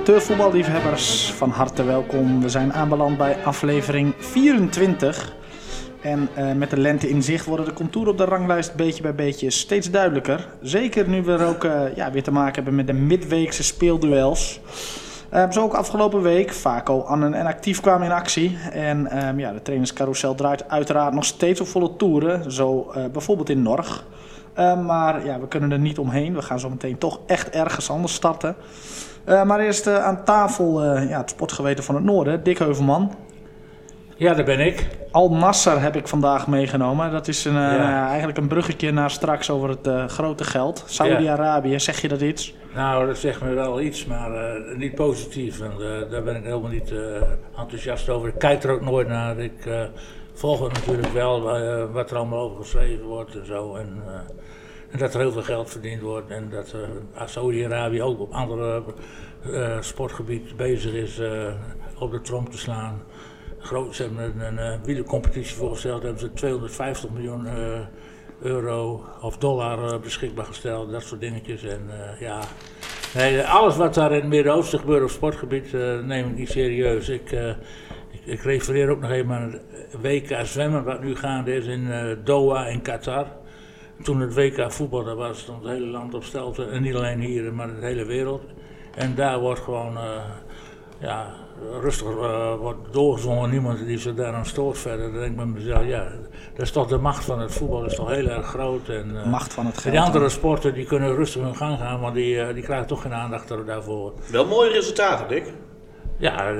amateurvoetballiefhebbers, van harte welkom. We zijn aanbeland bij aflevering 24. En uh, met de lente in zicht worden de contouren op de ranglijst beetje bij beetje steeds duidelijker. Zeker nu we er ook uh, ja, weer te maken hebben met de midweekse speelduels. Uh, zo ook afgelopen week. Vaco, Annen en Actief kwamen in actie. En um, ja, de trainerscarousel draait uiteraard nog steeds op volle toeren. Zo bijvoorbeeld in Norg. Maar ja, we kunnen er niet omheen. We gaan zo meteen toch echt ergens anders starten. Uh, maar eerst uh, aan tafel ja, het sportgeweten van het Noorden, Dick Heuvelman. Ja, daar ben ik. Al Nasser heb ik vandaag meegenomen. Dat is een, ja. eigenlijk een bruggetje naar straks over het grote geld. Saudi-Arabië, zeg je dat iets? Nou, dat zegt me wel iets, maar niet positief. En, daar ben ik helemaal niet enthousiast over. Ik kijk er ook nooit naar. Ik volg het natuurlijk wel wat er allemaal over geschreven wordt en zo. En, en dat er heel veel geld verdiend wordt en dat uh, Saudi-Arabië ook op andere uh, sportgebieden bezig is uh, op de trom te slaan. Groot, ze hebben een, een wielercompetitie voorgesteld, hebben ze 250 miljoen euro of dollar beschikbaar gesteld, dat soort dingetjes. En ja, alles wat daar in het Midden-Oosten gebeurt op sportgebied neem ik niet serieus. Ik, ik, ik, refereer ook nog even aan het WK zwemmen wat nu gaande is in Doha in Qatar toen het WK voetbal er was, stond het hele land op stelten. En niet alleen hier, maar de hele wereld. En daar wordt gewoon uh, ja, rustig uh, wordt doorgezongen. Niemand die zich daar aan stoort verder. Dan denk ik bij mezelf, ja, dat is toch de macht van het voetbal is toch heel erg groot. En, uh, macht van het geld. Die andere sporten die kunnen rustig hun gang gaan, want die, die krijgen toch geen aandacht daarvoor. Wel mooie resultaten, Dick. Ja,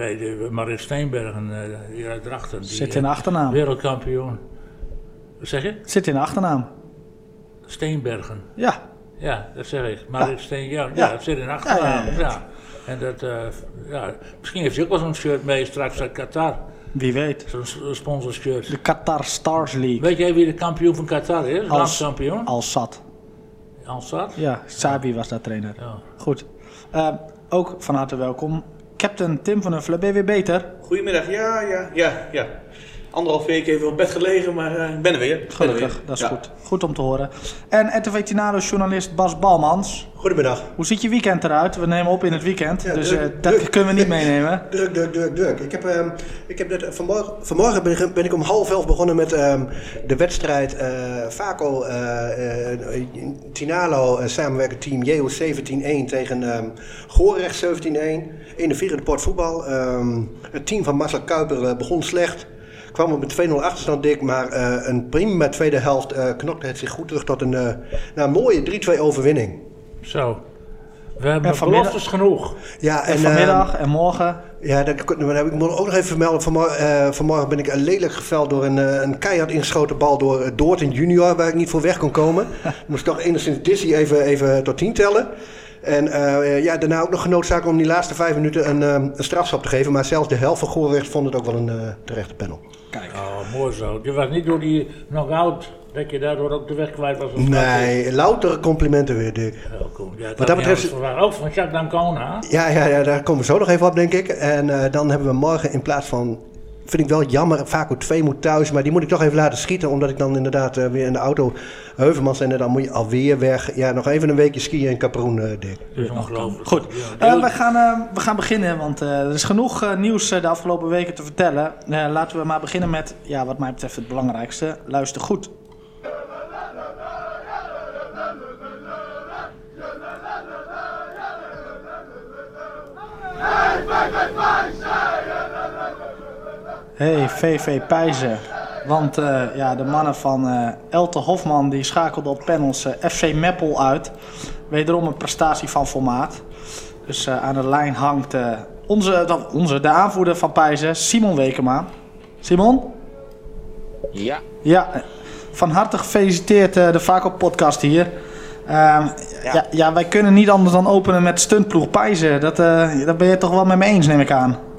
Marit Steenbergen, hier uit Drachten. Die, Zit in de achternaam. Wereldkampioen. Wat zeg je? Zit in de achternaam. Steenbergen. Ja. Ja, dat zeg ik. Maar ja. Steen, ja, ja. ja, dat zit in achternaam. Ja, ja, En dat, uh, ja, misschien heeft hij ook wel zo'n shirt mee straks uit Qatar. Wie weet. Zo'n sponsorshirt. De Qatar Stars League. Weet jij wie de kampioen van Qatar is? Landskampioen? Al-Sad. Al-Sad? Ja, Sabi was daar trainer. Ja. Goed. Uh, ook van harte welkom. Captain Tim van Uffelen, ben je weer beter? Goedemiddag, ja, ja, ja, ja anderhalf week even op bed gelegen, maar uh, ik ben er weer. Gelukkig, dat is ja. goed. Goed om te horen. En RTV Tinado-journalist Bas Balmans. Goedemiddag. Hoe ziet je weekend eruit? We nemen op in het weekend, ja, dus druk, uh, dat druk. kunnen we niet meenemen. druk, druk, druk, druk. Ik heb, uh, ik heb net, vanmorgen, vanmorgen ben ik, ben, ik, om half elf begonnen met um, de wedstrijd Vaco Tinalo samenwerkend team JO 17-1 tegen um, Goorrecht 17-1 in de vierde port voetbal. Um, het team van Marcel Kuiper begon slecht kwam op met 2-0 achterstand dik, maar uh, een prima tweede helft uh, knokte het zich goed terug tot een, uh, nou, een mooie 3-2 overwinning. Zo. We hebben beloftes genoeg. Ja, en, en vanmiddag en morgen. Ja, dat, dat heb ik moet ook nog even vermelden. Vanmorgen, vanmorgen ben ik lelijk geveld door een, een keihard ingeschoten bal door Doorten junior, waar ik niet voor weg kon komen. moest toch enigszins Dizzy even, even tot 10 tellen. En uh, ja, daarna ook nog genoodzaakt om die laatste vijf minuten een, um, een strafschap te geven. Maar zelfs de helft van Goorrecht vond het ook wel een uh, terechte panel. Kijk. Oh, mooi zo. Je was niet door die knock-out dat je daardoor ook de weg kwijt was? Nee, louter complimenten weer, Dick. Cool. Ja, Wat dat betreft... Ook van Jacques Dancona. Ja, ja, ja, daar komen we zo nog even op, denk ik. En uh, dan hebben we morgen in plaats van vind ik wel jammer. Vaco 2 moet thuis, maar die moet ik toch even laten schieten. Omdat ik dan inderdaad uh, weer in de auto Heuvelmans en dan moet je alweer weg. Ja, nog even een weekje skiën in Caproen, uh, Dick. Ja, ongelooflijk. Goed, uh, we, gaan, we gaan beginnen, want er is genoeg nieuws de afgelopen weken te vertellen. laten we maar beginnen met, ja, wat mij betreft het belangrijkste. Luister goed. Hey, VV Pijzen. Want uh, ja, de mannen van uh, Elte Hofman die schakelden op panels uh, FC Meppel uit. Wederom een prestatie van formaat. Dus aan de lijn hangt onze, onze, de aanvoerder van Pijzen, Simon Wekema. Simon? Ja. Ja, van harte gefeliciteerd de Vaco podcast hier. Ehm, ja. ja. Ja, wij kunnen niet anders dan openen met stuntploeg Pijzen. Dat, dat ben je toch wel met me eens, neem ik aan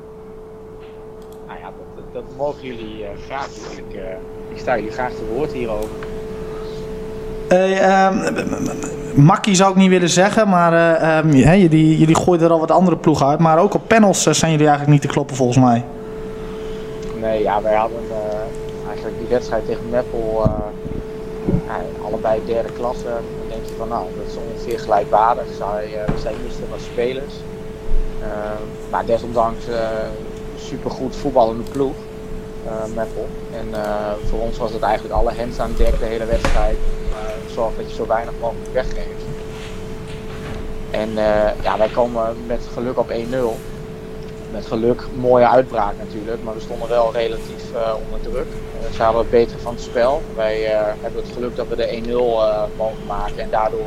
mogen jullie uh, graag doen. Ik, uh, ik sta jullie graag te woord hierover. Uh, makkie zou ik niet willen zeggen, maar uh, um, jullie, jullie gooien er al wat andere ploegen uit. Maar ook op panels zijn jullie eigenlijk niet te kloppen volgens mij. Nee, ja, wij hadden eigenlijk die wedstrijd tegen Meppel allebei derde klasse. Dan denk je van nou, dat is ongeveer gelijkwaardig. Zij, zij misten wat spelers. maar desondanks supergoed voetballende ploeg, Meppel. En voor ons was het eigenlijk alle hens aan dek de hele wedstrijd. zorg dat je zo weinig mogelijk weggeeft. En ja, wij komen met geluk op 1-0 met geluk mooie uitbraak natuurlijk, maar we stonden wel relatief onder druk. Uh, ze het beter van het spel. Wij hebben het geluk dat we de 1-0 mogen maken en daardoor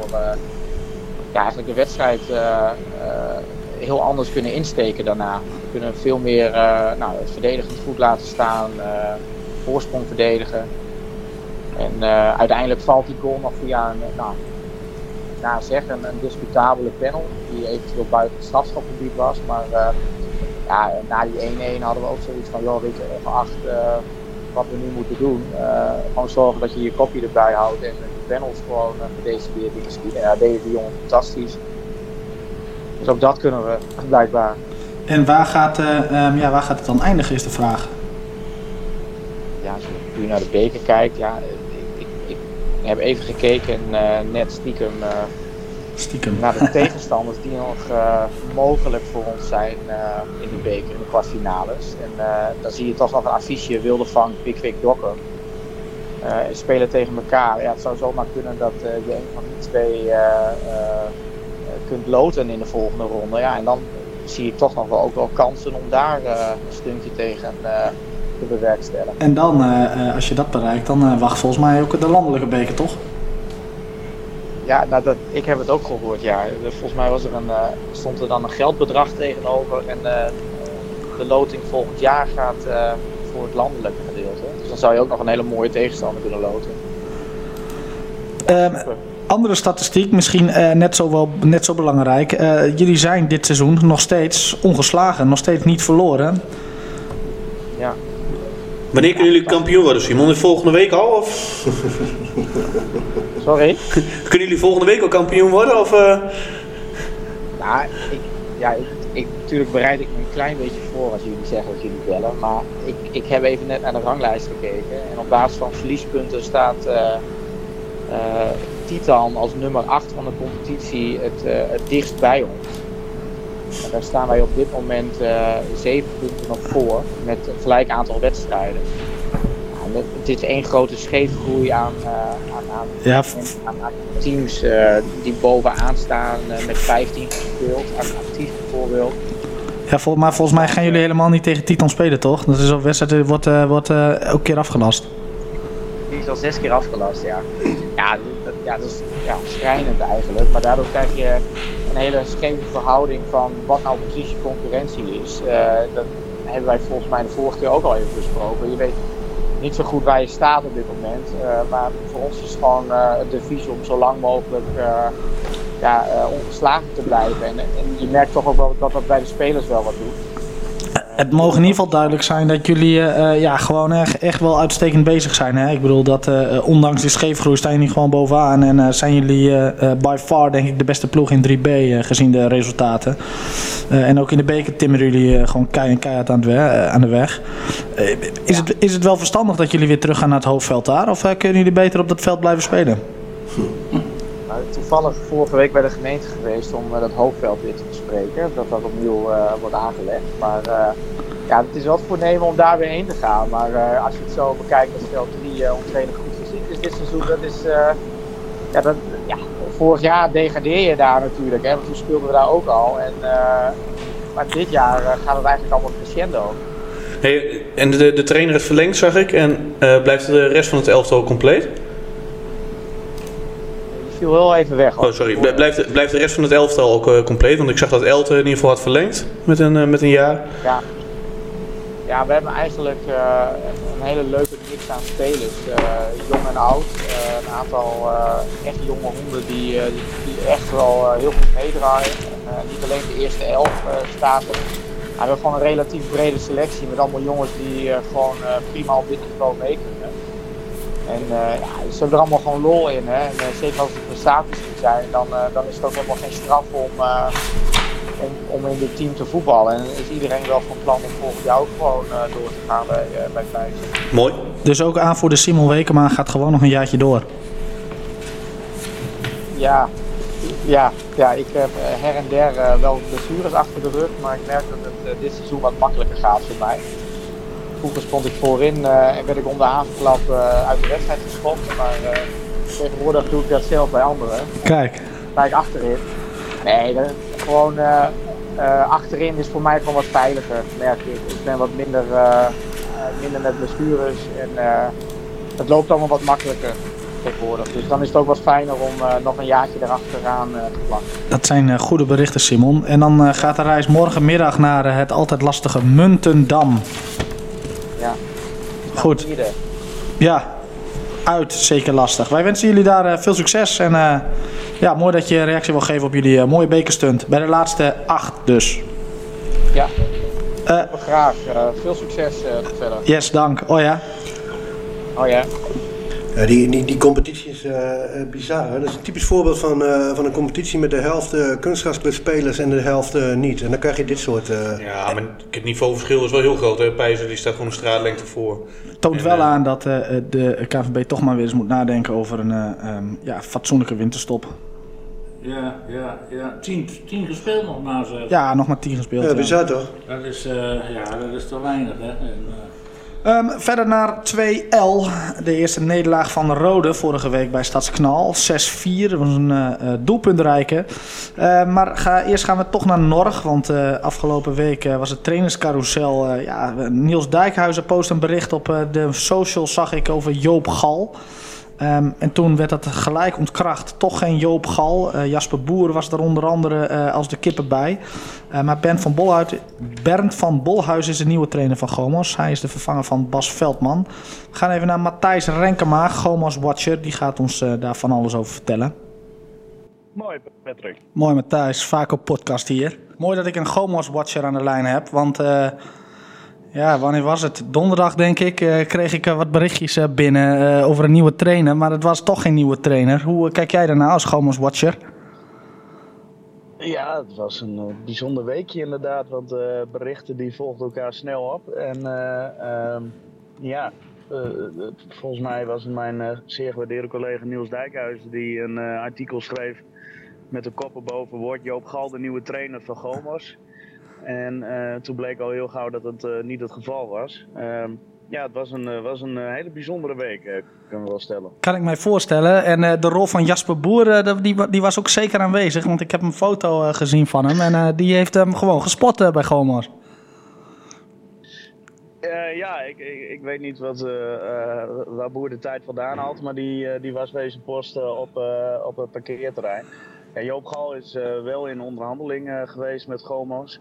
ja, eigenlijk de wedstrijd heel anders kunnen insteken daarna. We kunnen veel meer nou, het verdedigend goed laten staan, voorsprong verdedigen. En uiteindelijk valt die goal nog via een, nou, na zeggen, een discutabele panel die eventueel buiten het strafschopgebied was. Maar ja, na die 1-1 hadden we ook zoiets van, joh, weet je, ongeacht uh, wat we nu moeten doen, gewoon zorgen dat je je kopje erbij houdt en de panels gewoon uh, gedecideerd inschieten. Ja, deden die jongen fantastisch. Dus ook dat kunnen we blijkbaar. En waar gaat, um, ja, waar gaat het dan eindigen, is de vraag. Ja, als je nu naar de beker kijkt, ja, ik, ik, ik heb even gekeken en net stiekem Stiekem. Naar de tegenstanders die nog uh, mogelijk voor ons zijn uh, in de beker, in de kwartfinales. En uh, dan zie je toch nog een affiche Wildevang, Pickwick, Dokkum. spelen tegen elkaar. Ja, het zou zomaar kunnen dat je een van die twee kunt loten in de volgende ronde. Ja, en dan zie je toch nog wel ook wel kansen om daar een stuntje tegen te bewerkstelligen. En dan, als je dat bereikt, dan wacht volgens mij ook de landelijke beker, toch? Ja, nou dat, ik heb het ook gehoord. Ja. Volgens mij was er een, stond er dan een geldbedrag tegenover. En de loting volgend jaar gaat uh, voor het landelijke gedeelte. Dus dan zou je ook nog een hele mooie tegenstander kunnen loten. Um, andere statistiek, misschien net, zo wel, net zo belangrijk. jullie zijn dit seizoen nog steeds ongeslagen, nog steeds niet verloren. Ja. Wanneer kunnen jullie kampioen worden, Simon? Volgende week al? Of? Sorry? Kunnen jullie volgende week al kampioen worden? Of, uh... Nou, ik, ja, ik, ik, natuurlijk bereid ik me een klein beetje voor als jullie zeggen dat jullie bellen. Maar ik, ik heb even net naar de ranglijst gekeken. En op basis van verliespunten staat uh, uh, Titan als nummer 8 van de competitie het, het dichtst bij ons. En daar staan wij op dit moment 7 punten nog voor met een gelijk aantal wedstrijden het is één grote scheefgroei aan, uh, aan, aan, ja. aan, aan teams uh, die bovenaan staan uh, met 15 gespeeld, actief bijvoorbeeld. Ja, vol, maar volgens mij gaan jullie helemaal niet tegen Titan spelen, toch? Dat is een wedstrijd wordt, wordt elke keer afgelast. Die is al zes keer afgelast, ja. Ja, ja, dat is schrijnend eigenlijk. Maar daardoor krijg je een hele scheve verhouding van wat nou precies je concurrentie is. dat hebben wij volgens mij de vorige keer ook al even besproken. Je weet niet zo goed waar je staat op dit moment. Uh, maar voor ons is het gewoon uh, het devies om zo lang mogelijk ja, ongeslagen te blijven. En, en, je merkt toch ook wel dat dat bij de spelers wel wat doet. Het mogen in ieder geval duidelijk zijn dat jullie uh, ja, gewoon echt, echt wel uitstekend bezig zijn. Hè? Ik bedoel dat uh, ondanks de scheefgroei staan jullie gewoon bovenaan. En uh, zijn jullie by far denk ik de beste ploeg in 3B gezien de resultaten. en ook in de beker timmeren jullie gewoon keihard, aan, we aan, de weg. is, het, is het wel verstandig dat jullie weer terug gaan naar het hoofdveld daar? Of kunnen jullie beter op dat veld blijven spelen? Toevallig vorige week bij de gemeente geweest om dat hoofdveld weer te bespreken. Dat dat opnieuw wordt aangelegd. Maar ja, het is wel het voornemen om daar weer heen te gaan. Maar als je het zo bekijkt, dat veld 3 uh, ontrainer goed fysiek is dit seizoen. Dat is, ja, dat, ja, vorig jaar degradeer je daar natuurlijk. Hè, want toen speelden we daar ook al. En, maar dit jaar gaat het eigenlijk allemaal crescendo. Hey, en de, de trainer heeft verlengd, zag ik. En blijft de rest van het elftal compleet? Viel heel even weg. Hoor. Oh, sorry. Blijft, blijft de rest van het elftal ook compleet? Want ik zag dat Elte in ieder geval had verlengd met een, met een jaar. Ja, ja, we hebben eigenlijk uh, een hele leuke mix aan spelers. Jong en oud. Een aantal echt jonge honden die, die echt wel heel goed meedraaien. En, niet alleen de eerste elf staat er. we hebben gewoon een relatief brede selectie met allemaal jongens die gewoon prima op dit niveau mee kunnen. En ja, ze hebben er allemaal gewoon lol in. Hè? En, zeker als het prestaties zijn, dan, dan is het ook helemaal geen straf om om, om in dit team te voetballen. En is iedereen wel van plan om volgend jaar ook gewoon uh, door te gaan bij, uh, bij Mooi. Dus ook aan voor de Simon Wekema gaat gewoon nog een jaartje door. Ja, ja, ja, ik heb eh, her en der uh, wel blessures achter de rug, maar ik merk dat het uh, dit seizoen wat makkelijker gaat voor mij. Vroeger stond ik voorin uh, en werd ik om de aanklap uit de wedstrijd geschopt, maar tegenwoordig doe ik dat zelf bij anderen. Kijk. Ik achterin. Nee, dat, gewoon achterin is voor mij gewoon wat veiliger, merk ik. Ik ben wat minder, minder met blessures en het loopt allemaal wat makkelijker. Dus dan is het ook wat fijner om nog een jaartje erachteraan te plakken. Dat zijn goede berichten, Simon. En dan gaat de reis morgenmiddag naar het altijd lastige Muntendam. Ja. Goed. Ja, uit zeker lastig. Wij wensen jullie daar veel succes. En ja, mooi dat je een reactie wil geven op jullie mooie bekerstunt. Bij de laatste acht dus. Ja, graag. veel succes verder. Yes, dank. Oh ja. Oh ja. Ja, die, die, die competitie is uh, bizar. Hè? Dat is een typisch voorbeeld van, uh, van een competitie met de helft uh, kunstgrasclubspelers en de helft niet. En dan krijg je dit soort... Ja, maar het niveauverschil is wel heel groot. Hè? Pijzer die staat gewoon een straatlengte voor. Het toont wel aan dat de KVB toch maar weer eens moet nadenken over een um, ja, fatsoenlijke winterstop. Ja, ja, ja. Tien, tien gespeeld nog maar. Ja, nog maar tien gespeeld. Ja, bizar toch? Dat is, ja, dat is te weinig hè. En, Um, verder naar 2L. De eerste nederlaag van de Rode vorige week bij Stadsknal. 6-4. Dat was een uh, doelpuntrijke. Uh, maar ga, eerst gaan we toch naar Norg. Want uh, afgelopen week was het trainerscarousel. ja, Niels Dijkhuizen post een bericht op de social, zag ik, over Joop Gal. Um, en toen werd dat gelijk ontkracht. Toch geen Joop Gal. Uh, Jasper Boer was er onder andere uh, als de kippen bij. Uh, maar Bernd van, Bolhuis, Bernd van Bolhuis is de nieuwe trainer van Gomos. Hij is de vervanger van Bas Veldman. We gaan even naar Matthijs Renkema, Gomos Watcher. Die gaat ons daar van alles over vertellen. Mooi, Patrick. Mooi, Matthijs. Vaak op podcast hier. Mooi dat ik een Gomos Watcher aan de lijn heb. Want ja, wanneer was het? Donderdag, denk ik, uh, kreeg ik uh, wat berichtjes uh, binnen over een nieuwe trainer. Maar het was toch geen nieuwe trainer. Hoe kijk jij daarna als Watcher? Ja, het was een bijzonder weekje inderdaad. Want berichten die volgden elkaar snel op. En ehm, ja, volgens mij was het mijn zeer gewaardeerde collega Niels Dijkhuizen die een artikel schreef met de koppen boven wordt Joop Gal de nieuwe trainer van Gomos. En uh, toen bleek al heel gauw dat het uh, niet het geval was. Uh, ja, het was een, uh, was een hele bijzondere week, kunnen we wel stellen. Kan ik mij voorstellen. En de rol van Jasper Boer, die, die was ook zeker aanwezig. Want ik heb een foto gezien van hem. En die heeft hem gewoon gespot bij Gomos. ja, ik, ik, ik, weet niet wat, waar Boer de tijd vandaan had. Maar die, die was wezen posten op, op het parkeerterrein. Ja, Joop Gal is wel in onderhandeling geweest met Gomos.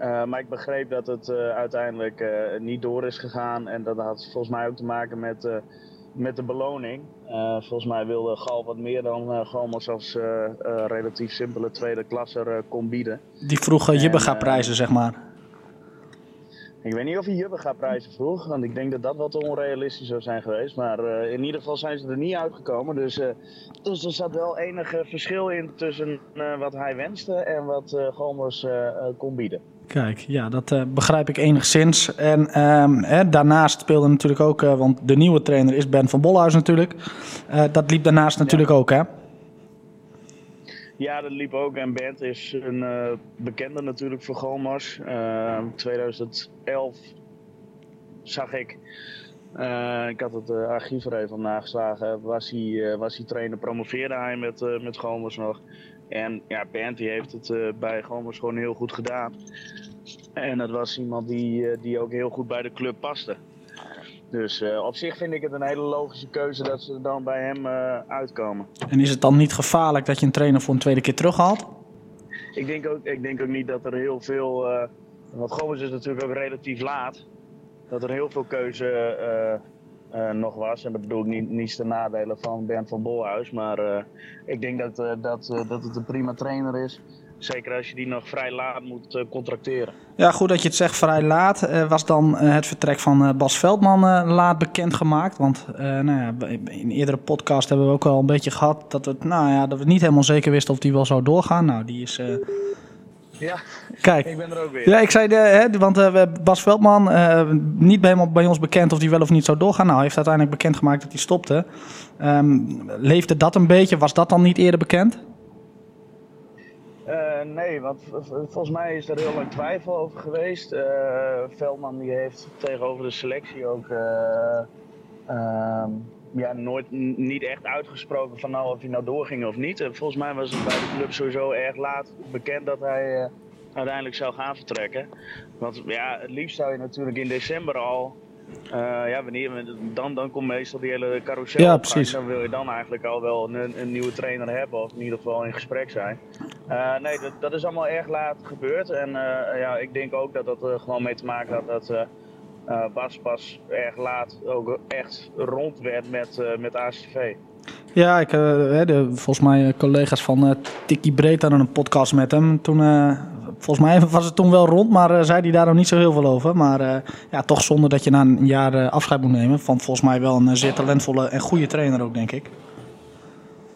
Uh, maar ik begreep dat het uh, uiteindelijk uh, niet door is gegaan. En dat had volgens mij ook te maken met, met de beloning. volgens mij wilde Gal wat meer dan gewoon maar als relatief simpele tweede klasser kon bieden. Die vroeg Jubbega prijzen, zeg maar. Ik weet niet of hij Jubbega prijzen vroeg, want ik denk dat dat wat onrealistisch zou zijn geweest. Maar in ieder geval zijn ze er niet uitgekomen. Dus, dus er zat wel enig verschil in tussen wat hij wenste en wat uh, Gomers kon bieden. Kijk, ja, dat begrijp ik enigszins. En um, hè, daarnaast speelde natuurlijk ook, want de nieuwe trainer is Ben van Bolhuis natuurlijk. Dat liep daarnaast ja. natuurlijk ook, hè? Ja, dat liep ook. En Bent is een bekende natuurlijk voor Gomas. 2011 zag ik. ik had het archief er even nageslagen. Was hij, was hij trainer, promoveerde hij met, met nog. En ja, Bent heeft het uh, bij Gomers gewoon heel goed gedaan. En dat was iemand die, uh, die ook heel goed bij de club paste. Dus uh, op zich vind ik het een hele logische keuze dat ze dan bij hem uitkomen. En is het dan niet gevaarlijk dat je een trainer voor een tweede keer terughaalt? Ik denk ook, ik denk ook niet dat er heel veel. want Gomers is natuurlijk ook relatief laat. Dat er heel veel keuze nog was. En dat bedoel ik niet, niets ten nadele van Bernd van Bolhuis. Maar ik denk dat, dat, dat het een prima trainer is. Zeker als je die nog vrij laat moet contracteren. Ja, goed dat je het zegt vrij laat. was dan het vertrek van Bas Veldman laat bekendgemaakt? Want nou ja, in eerdere podcast hebben we ook al een beetje gehad dat, het, nou ja, dat we niet helemaal zeker wisten of die wel zou doorgaan. Nou, die is ja, Kijk, ik ben er ook weer. Ja, ik zei, de, hè, want uh, Bas Veldman, uh, niet helemaal bij ons bekend of hij wel of niet zou doorgaan. Nou, hij heeft uiteindelijk bekendgemaakt dat hij stopte. Um, leefde dat een beetje? Was dat dan niet eerder bekend? Eh, nee, want volgens mij is er heel lang twijfel over geweest. Eh, Veldman die heeft tegenover de selectie ook eh, ehm, ja, nooit, niet echt uitgesproken van nou of hij nou doorging of niet. En volgens mij was het bij de club sowieso erg laat bekend dat hij uiteindelijk zou gaan vertrekken. Want ja, het liefst zou je natuurlijk in december al. Eh, ja, wanneer, dan, dan komt meestal die hele carousel. Ja, precies. Dan wil je dan eigenlijk al wel een, een nieuwe trainer hebben, of in ieder geval in gesprek zijn. Eh, nee, dat, dat is allemaal erg laat gebeurd. En eh, ja, ik denk ook dat dat er gewoon mee te maken had dat eh, Bas pas erg laat ook echt rond werd met, met ACV. Ja, ik, hè, de, volgens mij collega's van Tikkie Breed hadden een podcast met hem. Toen, volgens mij was het toen wel rond, maar eh, zei hij daar nog niet zo heel veel over. Maar eh, ja, toch zonder dat je na een jaar eh, afscheid moet nemen. Van volgens mij wel een zeer talentvolle en goede trainer ook, denk ik.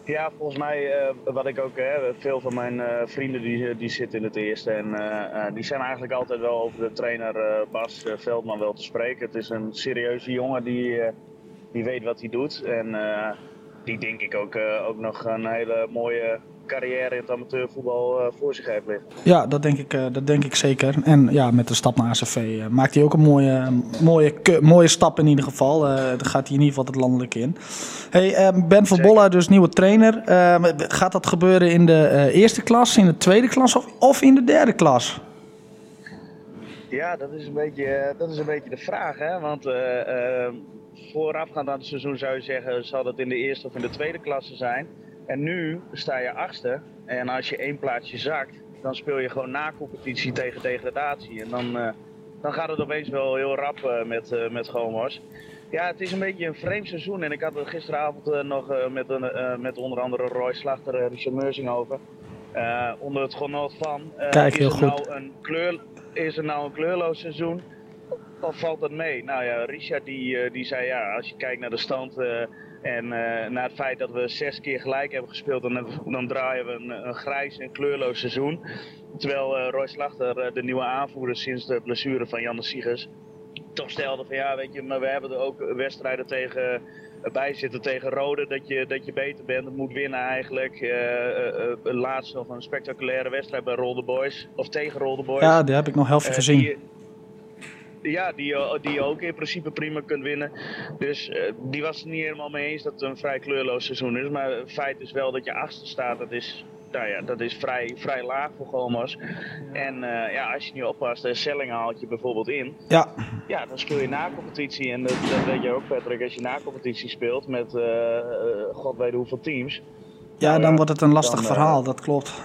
Ja, volgens mij, wat ik ook, hè, veel van mijn vrienden die, die zitten in het eerste. En die zijn eigenlijk altijd wel over de trainer Bas Veldman wel te spreken. Het is een serieuze jongen die, die weet wat hij doet. En die denk ik ook, eh, ook nog een hele mooie carrière in het amateurvoetbal eh, voor zich heeft liggen. Ja, dat denk ik, eh, dat denk ik zeker. En ja, met de stap naar ACV maakt hij ook een mooie, mooie, mooie stap in ieder geval. Eh dan gaat hij in ieder geval het landelijk in. Hey, Ben van. Bolla, dus nieuwe trainer. Gaat dat gebeuren in de eerste klas, in de tweede klas of, of in de derde klas? Ja, dat is een beetje, dat is een beetje de vraag. Hè? Want voorafgaand aan het seizoen zou je zeggen, zal dat in de eerste of in de tweede klasse zijn. En nu sta je achtste. En als je één plaatsje zakt, dan speel je gewoon na competitie tegen degradatie. En dan, eh, dan gaat het opeens wel heel rap eh, met, eh met Gomos. Ja, het is een beetje een vreemd seizoen. En ik had het gisteravond nog met, een, met onder andere Roy Slachter en Richard Meursing over. Onder het genot van. Kijk, is heel goed. Nou een kleur, is er nou een kleurloos seizoen? Of valt dat mee? Nou ja, Richard die, eh, die zei ja, als je kijkt naar de stand eh, en eh, naar het feit dat we zes keer gelijk hebben gespeeld, dan, dan draaien we een, een grijs en kleurloos seizoen. Terwijl Roy Slachter, de nieuwe aanvoerder sinds de blessure van Jan de Siegers, toch stelde van ja, weet je, maar we hebben er ook wedstrijden tegen bij zitten tegen Rode, dat je, dat je beter bent, moet winnen eigenlijk. Eh, eh, laatst nog een spectaculaire wedstrijd bij Rolde Boys, of tegen Rolde Boys. Ja, die heb ik nog helft Eh, gezien. die- ja, die, je- die je ook in principe prima kunt winnen. Dus eh, die was het niet helemaal mee eens dat het een vrij kleurloos seizoen is. Maar het feit is wel dat je achter staat, dat is, nou ja, dat is vrij, vrij laag voor Gomas. En eh, ja, als je niet oppast, de Selling haalt je bijvoorbeeld in. Ja, Ja, dan speel je na competitie. En dat, dat weet je ook, Patrick, als je na competitie speelt met eh, eh, god weet hoeveel teams. ja, Nou dan ja, wordt het een lastig dan, eh, verhaal, dat klopt.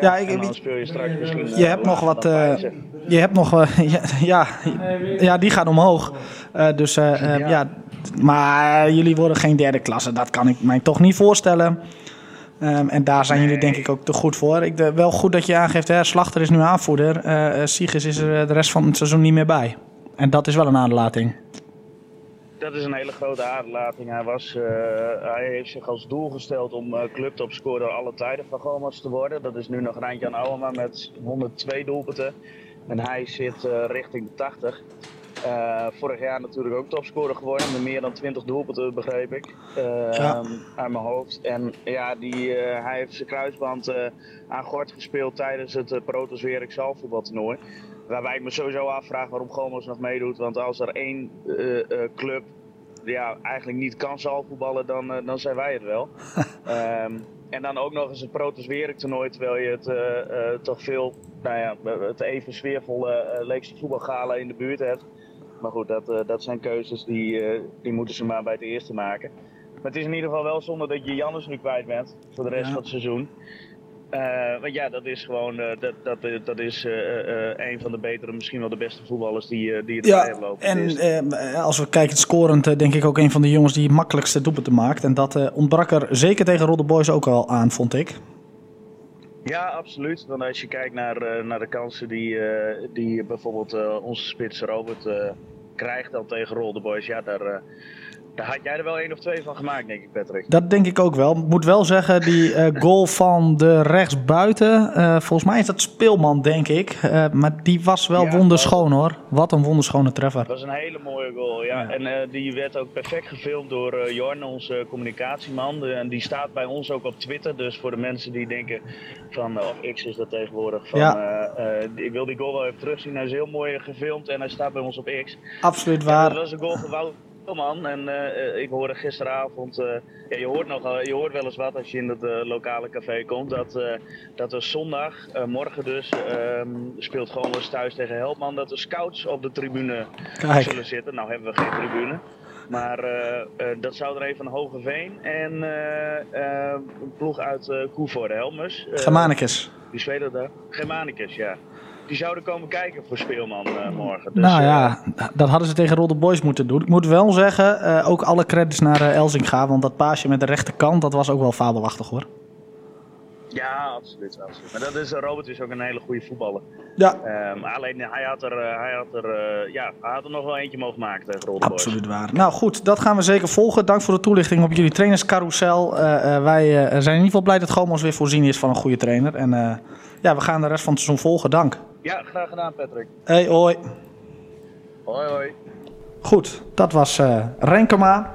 Ja, ik- en dan ik- speel je straks misschien. Je eh, hebt nog wat. eh, je hebt nog. eh, ja, ja, die gaat omhoog. Dus Ja. Maar jullie worden geen derde klasse. Dat kan ik mij toch niet voorstellen. Ehm, en daar zijn jullie denk ik ook te goed voor. Ik, de, wel goed dat je aangeeft, hè, Slachter is nu aanvoerder. Eh, Sigis is er de rest van het seizoen niet meer bij. En dat is wel een aderlating. Dat is een hele grote aderlating. Hij, was, eh, hij heeft zich als doel gesteld om uh, clubtopscorer alle tijden van Gomas te worden. Dat is nu nog Rijntjan Ouwema met 102 doelpunten. En hij zit eh, richting de 80. Eh, vorig jaar natuurlijk ook topscorer geworden met meer dan 20 doelpunten, begreep ik. Ja. Uit mijn hoofd. En ja, die, hij heeft zijn kruisband aan gort gespeeld tijdens het uh, Protos Werk. Waarbij ik me sowieso afvraag waarom Gomos nog meedoet. Want als er één eh, eh, club ja, eigenlijk niet kan zaalvoetballen, dan, eh, dan zijn wij het wel. Ehm, en dan ook nog eens het Protos toernooi, terwijl je het toch veel, nou ja, het even sfeervolle Leekse voetbalgala in de buurt hebt. Maar goed, dat, dat zijn keuzes die, die moeten ze maar bij het eerste maken. Maar het is in ieder geval wel zonde dat je Jannes nu kwijt bent voor de rest ja. van het seizoen. Uh, want ja, dat is gewoon uh, dat, dat, dat is, een van de betere, misschien wel de beste voetballers die, die het ja, hebben lopen. En als we kijken scorend, denk ik ook een van de jongens die het makkelijkste doelpunten maakt. En dat ontbrak er zeker tegen Rodde Boys ook al aan, vond ik. Ja, absoluut. Want als je kijkt naar, naar de kansen die, die bijvoorbeeld onze spits Robert krijgt dan tegen Rolde Boys, ja, daar, Daar had jij er wel één of twee van gemaakt, denk ik, Patrick. Dat denk ik ook wel. Moet wel zeggen, die eh, goal van de rechtsbuiten, eh volgens mij is dat Speelman, denk ik. Eh, maar die was wel Ja, wonderschoon hoor. Wat een wonderschone treffer. Dat was een hele mooie goal, ja. Ja. En die werd ook perfect gefilmd door Jorn, onze communicatieman. En die staat bij ons ook op Twitter. Dus voor de mensen die denken van, of X is dat tegenwoordig, van Ja. ik wil die goal wel even terugzien. Hij is heel mooi gefilmd en hij staat bij ons op X. Absoluut waar. dat was een goal van Wout man. En eh, eh, ik hoorde gisteravond, eh, ja, je, hoort nogal, je hoort wel eens wat als je in het eh, lokale café komt, dat, eh, dat er zondag, eh, morgen dus, ehm, speelt gewoon eens thuis tegen Helpman, dat er scouts op de tribune Kijk. zullen zitten. Nou hebben we geen tribune. Maar eh, eh, dat zou er even van Hogeveen en eh, eh, een ploeg uit uh, Koevoorde, Helmers. eh, Germanicus. Die spelen daar. Germanicus, ja. Die zouden komen kijken voor Speelman eh, morgen. Dus, nou eh, ja, dat hadden ze tegen Rodde Boys moeten doen. Ik moet wel zeggen, eh, ook alle credits naar eh, Elzinga. Want dat paasje met de rechterkant, dat was ook wel fabelachtig hoor. Ja, absoluut, absoluut. Maar dat is, eh, Robert is ook een hele goede voetballer. Ja, Ehm, alleen hij had er, eh, hij had er, eh, ja, hij had er nog wel eentje mogen maken tegen Boys. absoluut waar. Nou goed, dat gaan we zeker volgen. Dank voor de toelichting op jullie trainerscarousel. Eh, eh, wij eh, zijn in ieder geval blij dat Gomos weer voorzien is van een goede trainer. En eh, ja, we gaan de rest van het seizoen volgen. Dank. Ja, graag gedaan Patrick. Hey, hoi. Hoi hoi. Goed, dat was eh Renkema.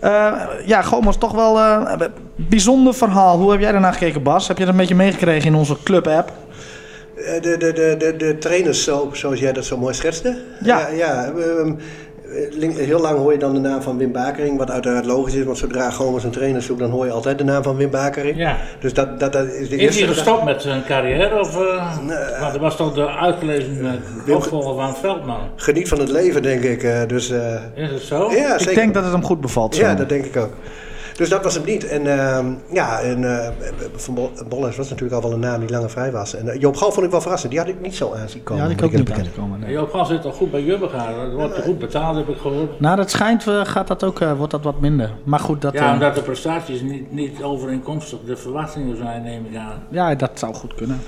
Eh, ja, Gomos, toch wel eh, bijzonder verhaal. Hoe heb jij daarna gekeken, Bas? Heb je dat een beetje meegekregen in onze club-app? Eh, De, de, de, de, de trainers, zo, zoals jij dat zo mooi schetste. Ja. ja, ehm, heel lang hoor je dan de naam van Wim Bakering, wat uiteraard logisch is, want zodra Gomers een trainer zoekt, dan hoor je altijd de naam van Wim Bakering. Ja. Dus dat, dat, dat is de Is eerste. hij gestopt met zijn carrière? Of, eh, want dat was toch de uitgelezen uh, opvolger van Veldman? Geniet van het leven, denk ik. eh, dus, eh, Is het zo? ja, Ik zeker. denk dat het hem goed bevalt. zo. Ja, dat denk ik ook. Dus dat was hem niet. En ehm, ja, en, eh, Van Bol- Bollens was natuurlijk al wel een naam die langer vrij was. En eh, Joop Gal vond ik wel verrassend. Die had ik niet zo aan zien komen. Ja, die moet ik ook niet aangekomen. nee. Joop Gal zit toch goed bij Jubbegaard? Dat wordt goed betaald, heb ik gehoord. Nou, dat schijnt, eh, gaat dat ook, eh, wordt dat wat minder. Maar goed, dat, Ja, omdat de prestaties niet, niet overeenkomstig de verwachtingen zijn, neem ik aan. ja, dat zou goed kunnen.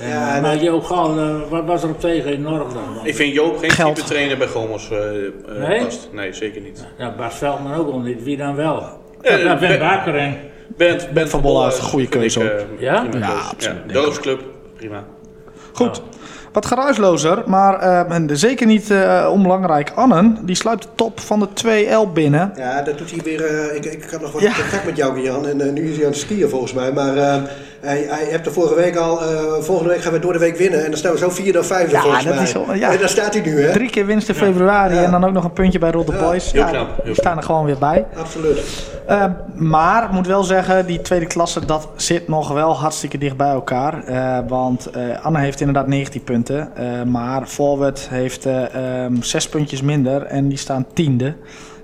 Ja, maar Joop Gal, wat was er op tegen in Norg dan? Ik vind Joop geen Geld. type trainer bij eh eh, Nee? past. Nee, zeker niet. Ja, Bas Veldman ook al niet. Wie dan wel? Ja, Ben Bakering. Bent, Bent van Bolle is een goede keuze eh, Ja? Ja, absoluut, ik Dorpsclub, prima. Goed. Wat geruislozer, maar eh, en zeker niet eh, onbelangrijk. Annen, die sluit de top van de 2L binnen. Ja, dat doet hij weer. eh, ik, ik had nog wat Ja. contact met jou, Jan. En eh, nu is hij aan het skiën volgens mij. Maar hij, hij heeft de vorige week al. eh, volgende week gaan we door de week winnen. En dan staan we zo vierde of vijfde Ja, volgens dat mij. is ja. En daar staat hij nu, hè? Drie keer winst in februari Ja. en dan ook nog een puntje bij Rotte Ja, Boys. heel Ja, knap, heel staan er gewoon weer bij. Absoluut. Eh, maar, ik moet wel zeggen, die tweede klasse, dat zit nog wel hartstikke dicht bij elkaar. Eh, want eh, Anne heeft inderdaad 19 punten. eh, maar Forward heeft eh, ehm, zes puntjes minder en die staan tiende.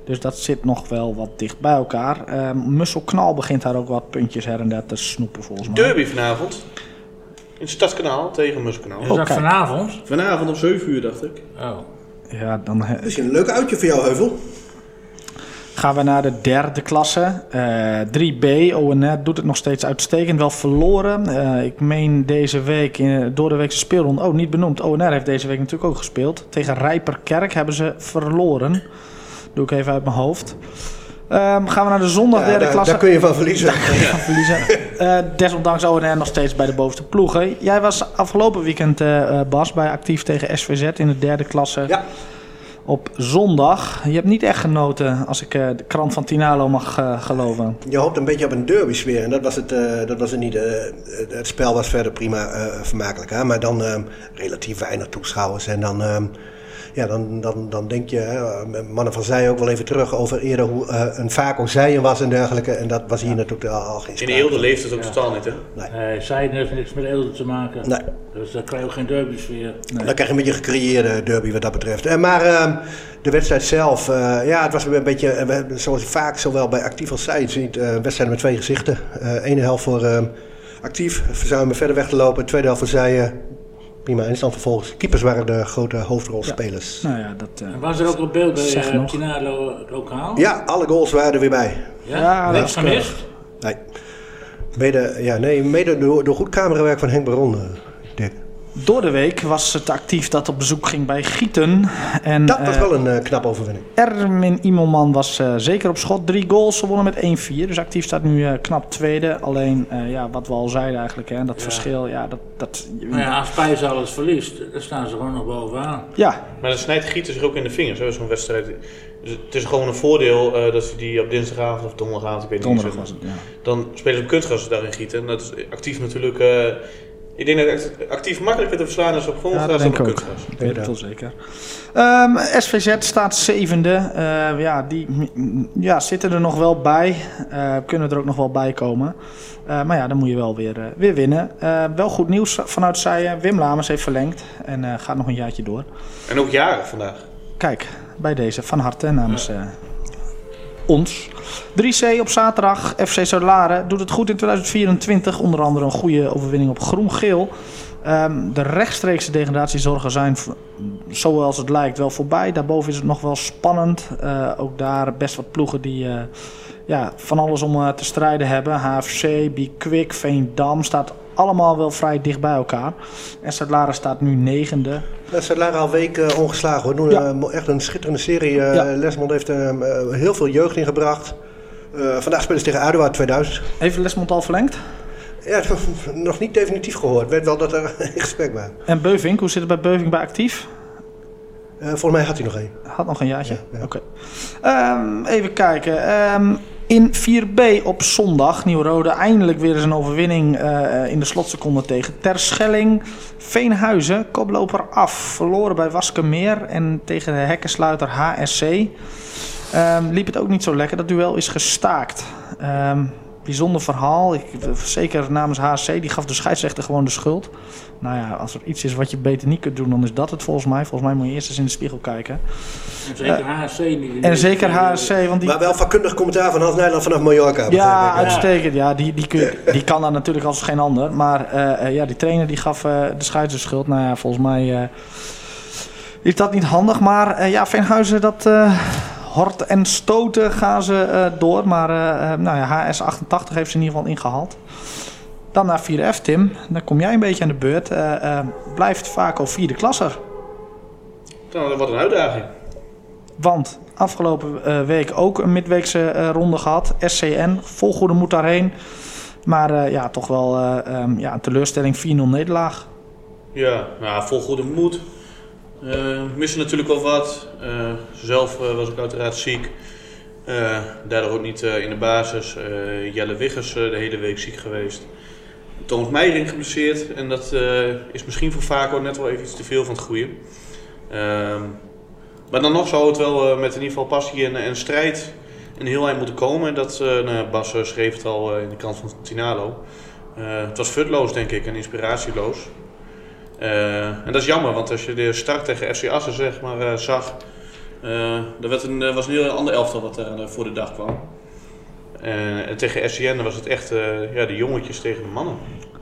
Dus dat zit nog wel wat dicht bij elkaar. Eh Musselknal begint daar ook wat puntjes her en der te snoepen volgens mij. Derby vanavond. In het Stadskanaal tegen Muskanaal. Is Oh, dat kijk. vanavond? Vanavond om 7 uur, dacht ik. Oh. Ja, dan eh, Misschien een leuk uitje voor jou, Heuvel. gaan we naar de derde klasse. Eh 3B. ONR doet het nog steeds uitstekend. Wel verloren. Eh, ik meen deze week in, door de weekse speelronde. Oh, niet benoemd. ONR heeft deze week natuurlijk ook gespeeld. Tegen Rijperkerk hebben ze verloren. Doe ik even uit mijn hoofd. Ehm, gaan we naar de zondag Ja, derde daar, klasse. daar kun je van verliezen. gaan verliezen. Eh, desondanks ONR nog steeds bij de bovenste ploegen. Jij was afgelopen weekend, eh, Bas, bij actief tegen SVZ in de derde klasse. Ja. Op zondag. Je hebt niet echt genoten, als ik de krant van Tinalo mag geloven. Je hoopt een beetje op een derby sfeer. En dat was het, dat was het niet. Het spel was verder prima vermakelijk. Hè? Maar dan eh, relatief weinig toeschouwers. En dan, eh, ja, dan, dan, dan denk je, hè, mannen van Zij ook wel even terug over eerder hoe eh, een Vaco Zijen was en dergelijke. En dat was hier natuurlijk al, al geen In Eelde leeft het ook totaal niet, hè? Nee, Zijden heeft niks met Eelde te maken. Nee. Dus daar krijg je ook geen derbysfeer. Dan krijg je een beetje een gecreëerde derby wat dat betreft. Eh, maar eh, de wedstrijd zelf, eh, ja, het was weer een beetje, eh, zoals je vaak zowel bij actief als zij ziet, eh wedstrijden met twee gezichten. Eh ene helft voor eh, actief, verzuimen verder weg te lopen. Tweede helft voor zij, prima. En dan vervolgens, keepers waren de grote hoofdrolspelers. Ja. Nou ja, dat... eh, En was er ook op beeld bij uh. Tinalo lokaal? alle goals waren er weer bij. Ja, Ja, niks gemist? Nee. Mede, ja, nee, mede door, door goed camerawerk van Henk Baron, eh. Door de week was het actief dat op bezoek ging bij Gieten. En, Dat was eh, wel een eh, knappe overwinning. Ermin Imelman was eh, zeker op schot. Drie goals, ze wonnen met 1-4. Dus actief staat nu eh, knap tweede. Alleen, eh, ja, wat we al zeiden eigenlijk, hè, dat Ja. verschil, ja, dat... dat Maar ja, als Pijs alles verliest, dan staan ze gewoon nog bovenaan. ja, Maar dat snijdt Gieten zich ook in de vingers, zo'n wedstrijd. Dus het is gewoon een voordeel eh, dat ze die op dinsdagavond of donderdagavond, ik weet niet donderdag was ze- het, ja. Dan spelen ze op kunstgras daar in Gieten. En dat is actief natuurlijk... ik denk dat het actief makkelijker te verslaan is op grondgras dat dan denk op ik ook. kunstgras. Ik weet het wel zeker. Ehm, SVZ staat zevende. Eh, ja, die ja, zitten er nog wel bij. Eh, kunnen er ook nog wel bij komen. Eh, maar ja, dan moet je wel weer, eh, weer winnen. Eh, wel goed nieuws vanuit zij. Wim Lamers heeft verlengd en eh, gaat nog een jaartje door. En ook jaren vandaag. Kijk, bij deze van harte namens eh, ons. 3C op zaterdag. FC Solaren doet het goed in 2024. Onder andere een goede overwinning op groen-geel. Ehm, de rechtstreekse degradatiezorgen zijn, zoals het lijkt, wel voorbij. Daarboven is het nog wel spannend. Eh, ook daar best wat ploegen die eh, ja, van alles om eh, te strijden hebben. HFC, Bikwik, Veendam staat allemaal wel vrij dicht bij elkaar. En Solaren staat nu negende. Dat zijn Lara al weken eh, ongeslagen hoor. Doen Ja. eh, echt een schitterende serie. Eh, Ja. Lesmond heeft heel veel jeugd ingebracht. Vandaag spelen ze tegen Aduard 2000. Heeft Lesmond al verlengd? Ja, nog niet definitief gehoord. Weet wel dat er in gesprek waren. En Beuving, hoe zit het bij Beuving bij actief? Volgens mij had hij nog één. Had nog een jaartje? Ja, ja. Oké. Ehm, even kijken. Ehm, in 4B op zondag, Nieuw-Rode, eindelijk weer eens een overwinning eh, in de slotseconde tegen Terschelling. Veenhuizen, koploper af. Verloren bij Waskemeer en tegen de hekkensluiter HSC. Ehm, liep het ook niet zo lekker. Dat duel is gestaakt. Ehm, bijzonder verhaal. Ik, zeker namens HSC, die gaf de scheidsrechter gewoon de schuld. Nou ja, als er iets is wat je beter niet kunt doen, dan is dat het volgens mij. Volgens mij moet je eerst eens in de spiegel kijken. En zeker HSC niet. En zeker HSC, want die... Maar wel vakkundig commentaar van Hans Nijland vanaf Mallorca. Ja, uitstekend. Ja, die, die, kun die kan dat natuurlijk als geen ander. Maar eh, eh, ja, die trainer die gaf eh, de scheidsrechter schuld. Nou ja, volgens mij eh, is dat niet handig. Maar eh, ja, Veenhuizen, dat eh hort en stoten gaan ze eh, door. Maar eh, eh, nou ja, HS88 heeft ze in ieder geval ingehaald. Dan naar 4F, Tim. Dan kom jij een beetje aan de beurt. Blijft Vaco vierde klasser. Nou, wat een uitdaging. Want afgelopen week ook een midweekse ronde gehad. SCN, vol goede moed daarheen. Maar ja, toch wel eh, ehm, ja, een teleurstelling 4-0 nederlaag. Ja, nou, vol goede moed. Eh missen natuurlijk wel wat. Eh, zelf eh, was ik uiteraard ziek. Daardoor ook niet in de basis. Jelle Wiggers de hele week ziek geweest. Thomas Meijering geblesseerd. En dat is misschien voor Vaco net wel even iets te veel van het goede. Ehm, maar dan nog zou het wel met in ieder geval passie en, en strijd een heel eind moeten komen. En dat, nou, Bas schreef het al in de krant van Tinalo. Het was futloos denk ik en inspiratieloos. Eh, en dat is jammer, want als je de start tegen FC Assen zeg maar, eh, zag, eh dat werd een, was een heel ander elftal wat voor de dag kwam. En tegen SCN was het echt ja, de jongetjes tegen de mannen.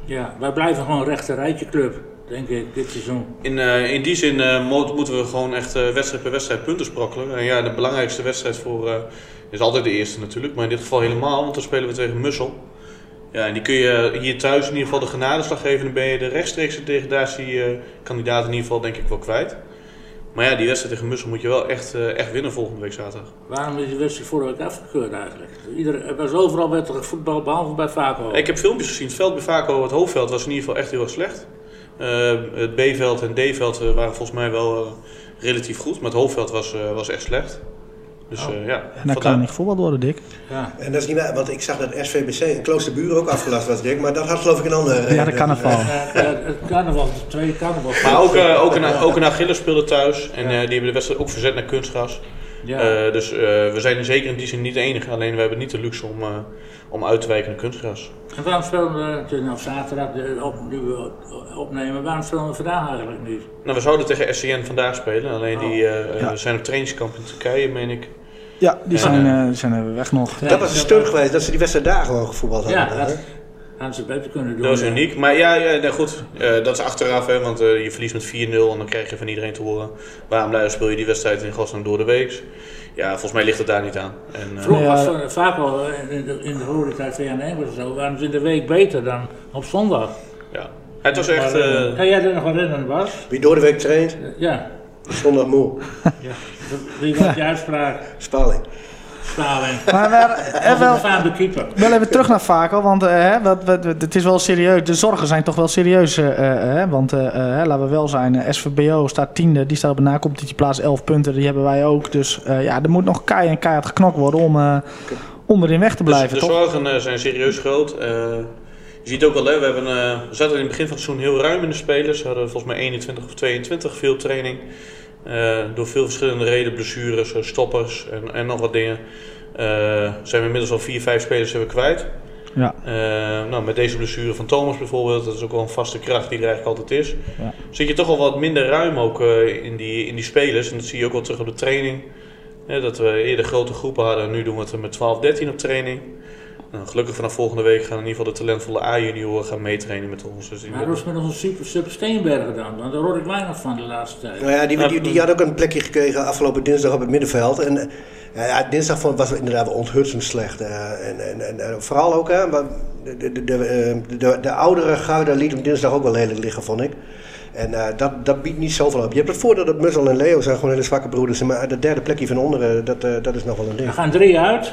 Ja, wij blijven gewoon rechte rijtje club, denk ik, dit seizoen. In, in die zin mo- moeten we gewoon echt wedstrijd per wedstrijd punten sprokkelen. En ja, de belangrijkste wedstrijd voor, is altijd de eerste natuurlijk, maar in dit geval helemaal, want dan spelen we tegen Mussel. Ja, en die kun je hier thuis in ieder geval de genadeslag geven. Dan ben je de rechtstreekse degradatiekandidaat in ieder geval denk ik wel kwijt. Maar ja, die wedstrijd tegen Mussel moet je wel echt, eh, echt winnen volgende week zaterdag. Waarom is die wedstrijd vorige week afgekeurd eigenlijk? Ieder, er was overal werd er gevoetbald, behalve bij Vaco. Ik heb filmpjes gezien. Het veld bij Vaco, het hoofdveld, was in ieder geval echt heel erg slecht. Eh, het B-veld en D-veld eh, waren volgens mij wel relatief goed, maar het hoofdveld was, was echt slecht. Dus eh, ja, En daar kan niet voetbal worden, Dick. Ja. En dat is niet want ik zag dat SVBC in Kloosterburen ook afgelast was, Dick. Maar dat had geloof ik een andere Ja, reden. de carnaval. Eh, eh, het carnaval, de tweede carnaval. Maar ook, eh, ook, een, ook een Achilles speelde thuis en eh, die hebben de wedstrijd ook verzet naar kunstgras. Ja. Eh, dus eh, we zijn zeker in die zin niet de enige, alleen we hebben niet de luxe om, eh, om uit te wijken naar kunstgras. En waarom spelen we natuurlijk nou zaterdag de op, nu we opnemen, waarom spelen we vandaag eigenlijk niet? Nou, we zouden tegen SCN vandaag spelen, alleen die Ja. zijn op trainingskamp in Turkije, meen ik. Ja, die zijn, eh, zijn er weg nog. Ja, Dat was een steun geweest, dat ze die wedstrijd daar gewoon gevoetbald hadden. Ja, dat hadden ze beter kunnen doen. Dat was ja. uniek. Maar ja, ja nou goed, eh, dat is achteraf, hè, want eh, je verliest met 4-0 en dan krijg je van iedereen te horen. Waarom blijf- speel je die wedstrijd in godsnaam door de week? Ja, volgens mij ligt het daar niet aan. En, eh, Vroeger Ja. was het vaak al in de, in de horeca van en zo, waren ze in de week beter dan op zondag. ja. Het was echt... Kan jij er nog herinneren, Bas? Wie door de week traint, Ja. zondag moe. ja. Wie was je uitspraak? Spaling. Maar we, eh, wel, Van de keeper. wel even terug naar Vaco, want eh, hè, wat, wat, wat- het is wel serieus. De zorgen zijn toch wel serieus. eh, hè, want hè, laten we wel zijn, SVBO staat tiende, die staat op een na-competitieplaats 11 punten. Die hebben wij ook. Dus eh, ja, er moet nog keihard en keihard geknokt worden om, eh, om erin weg te dus blijven, de toch? zorgen eh, zijn serieus groot. Eh, je ziet ook al, hè, we, hebben, eh, we zaten in het begin van het seizoen heel ruim in de spelers. We hadden volgens mij 21 of 22 veel training. Eh, door veel verschillende redenen, blessures, eh, stoppers en, en nog wat dingen. eh, zijn we inmiddels al 4, 5 spelers hebben kwijt. Ja. Nou, met deze blessure van Thomas bijvoorbeeld, dat is ook wel een vaste kracht die er eigenlijk altijd is. Ja. Zit je toch al wat minder ruim ook in, die, in die spelers. En dat zie je ook wel terug op de training. Dat we eerder grote groepen hadden, nu doen we het met 12, 13 op training. Nou, gelukkig vanaf volgende week gaan in ieder geval de talentvolle A-junioren gaan meetrainen met ons. Dus Maar hoe is met onze super, super Steenbergen dan? Daar hoor ik weinig van de laatste tijd. Nou ja, die, die, die had ook een plekje gekregen afgelopen dinsdag op het middenveld. En eh, ja, ja, dinsdag vond, was het inderdaad onthutsend slecht. eh, en, en, en, en vooral ook, hè, want de, de, de, de, de, de oudere garde liet hem dinsdag ook wel lelijk liggen, vond ik. En eh, dat, dat biedt niet zoveel op. Je hebt het voordeel dat Mussel en Leo zijn gewoon hele zwakke broeders. Maar dat derde plekje van onderen, dat, eh, dat is nog wel een ding. Er gaan drie uit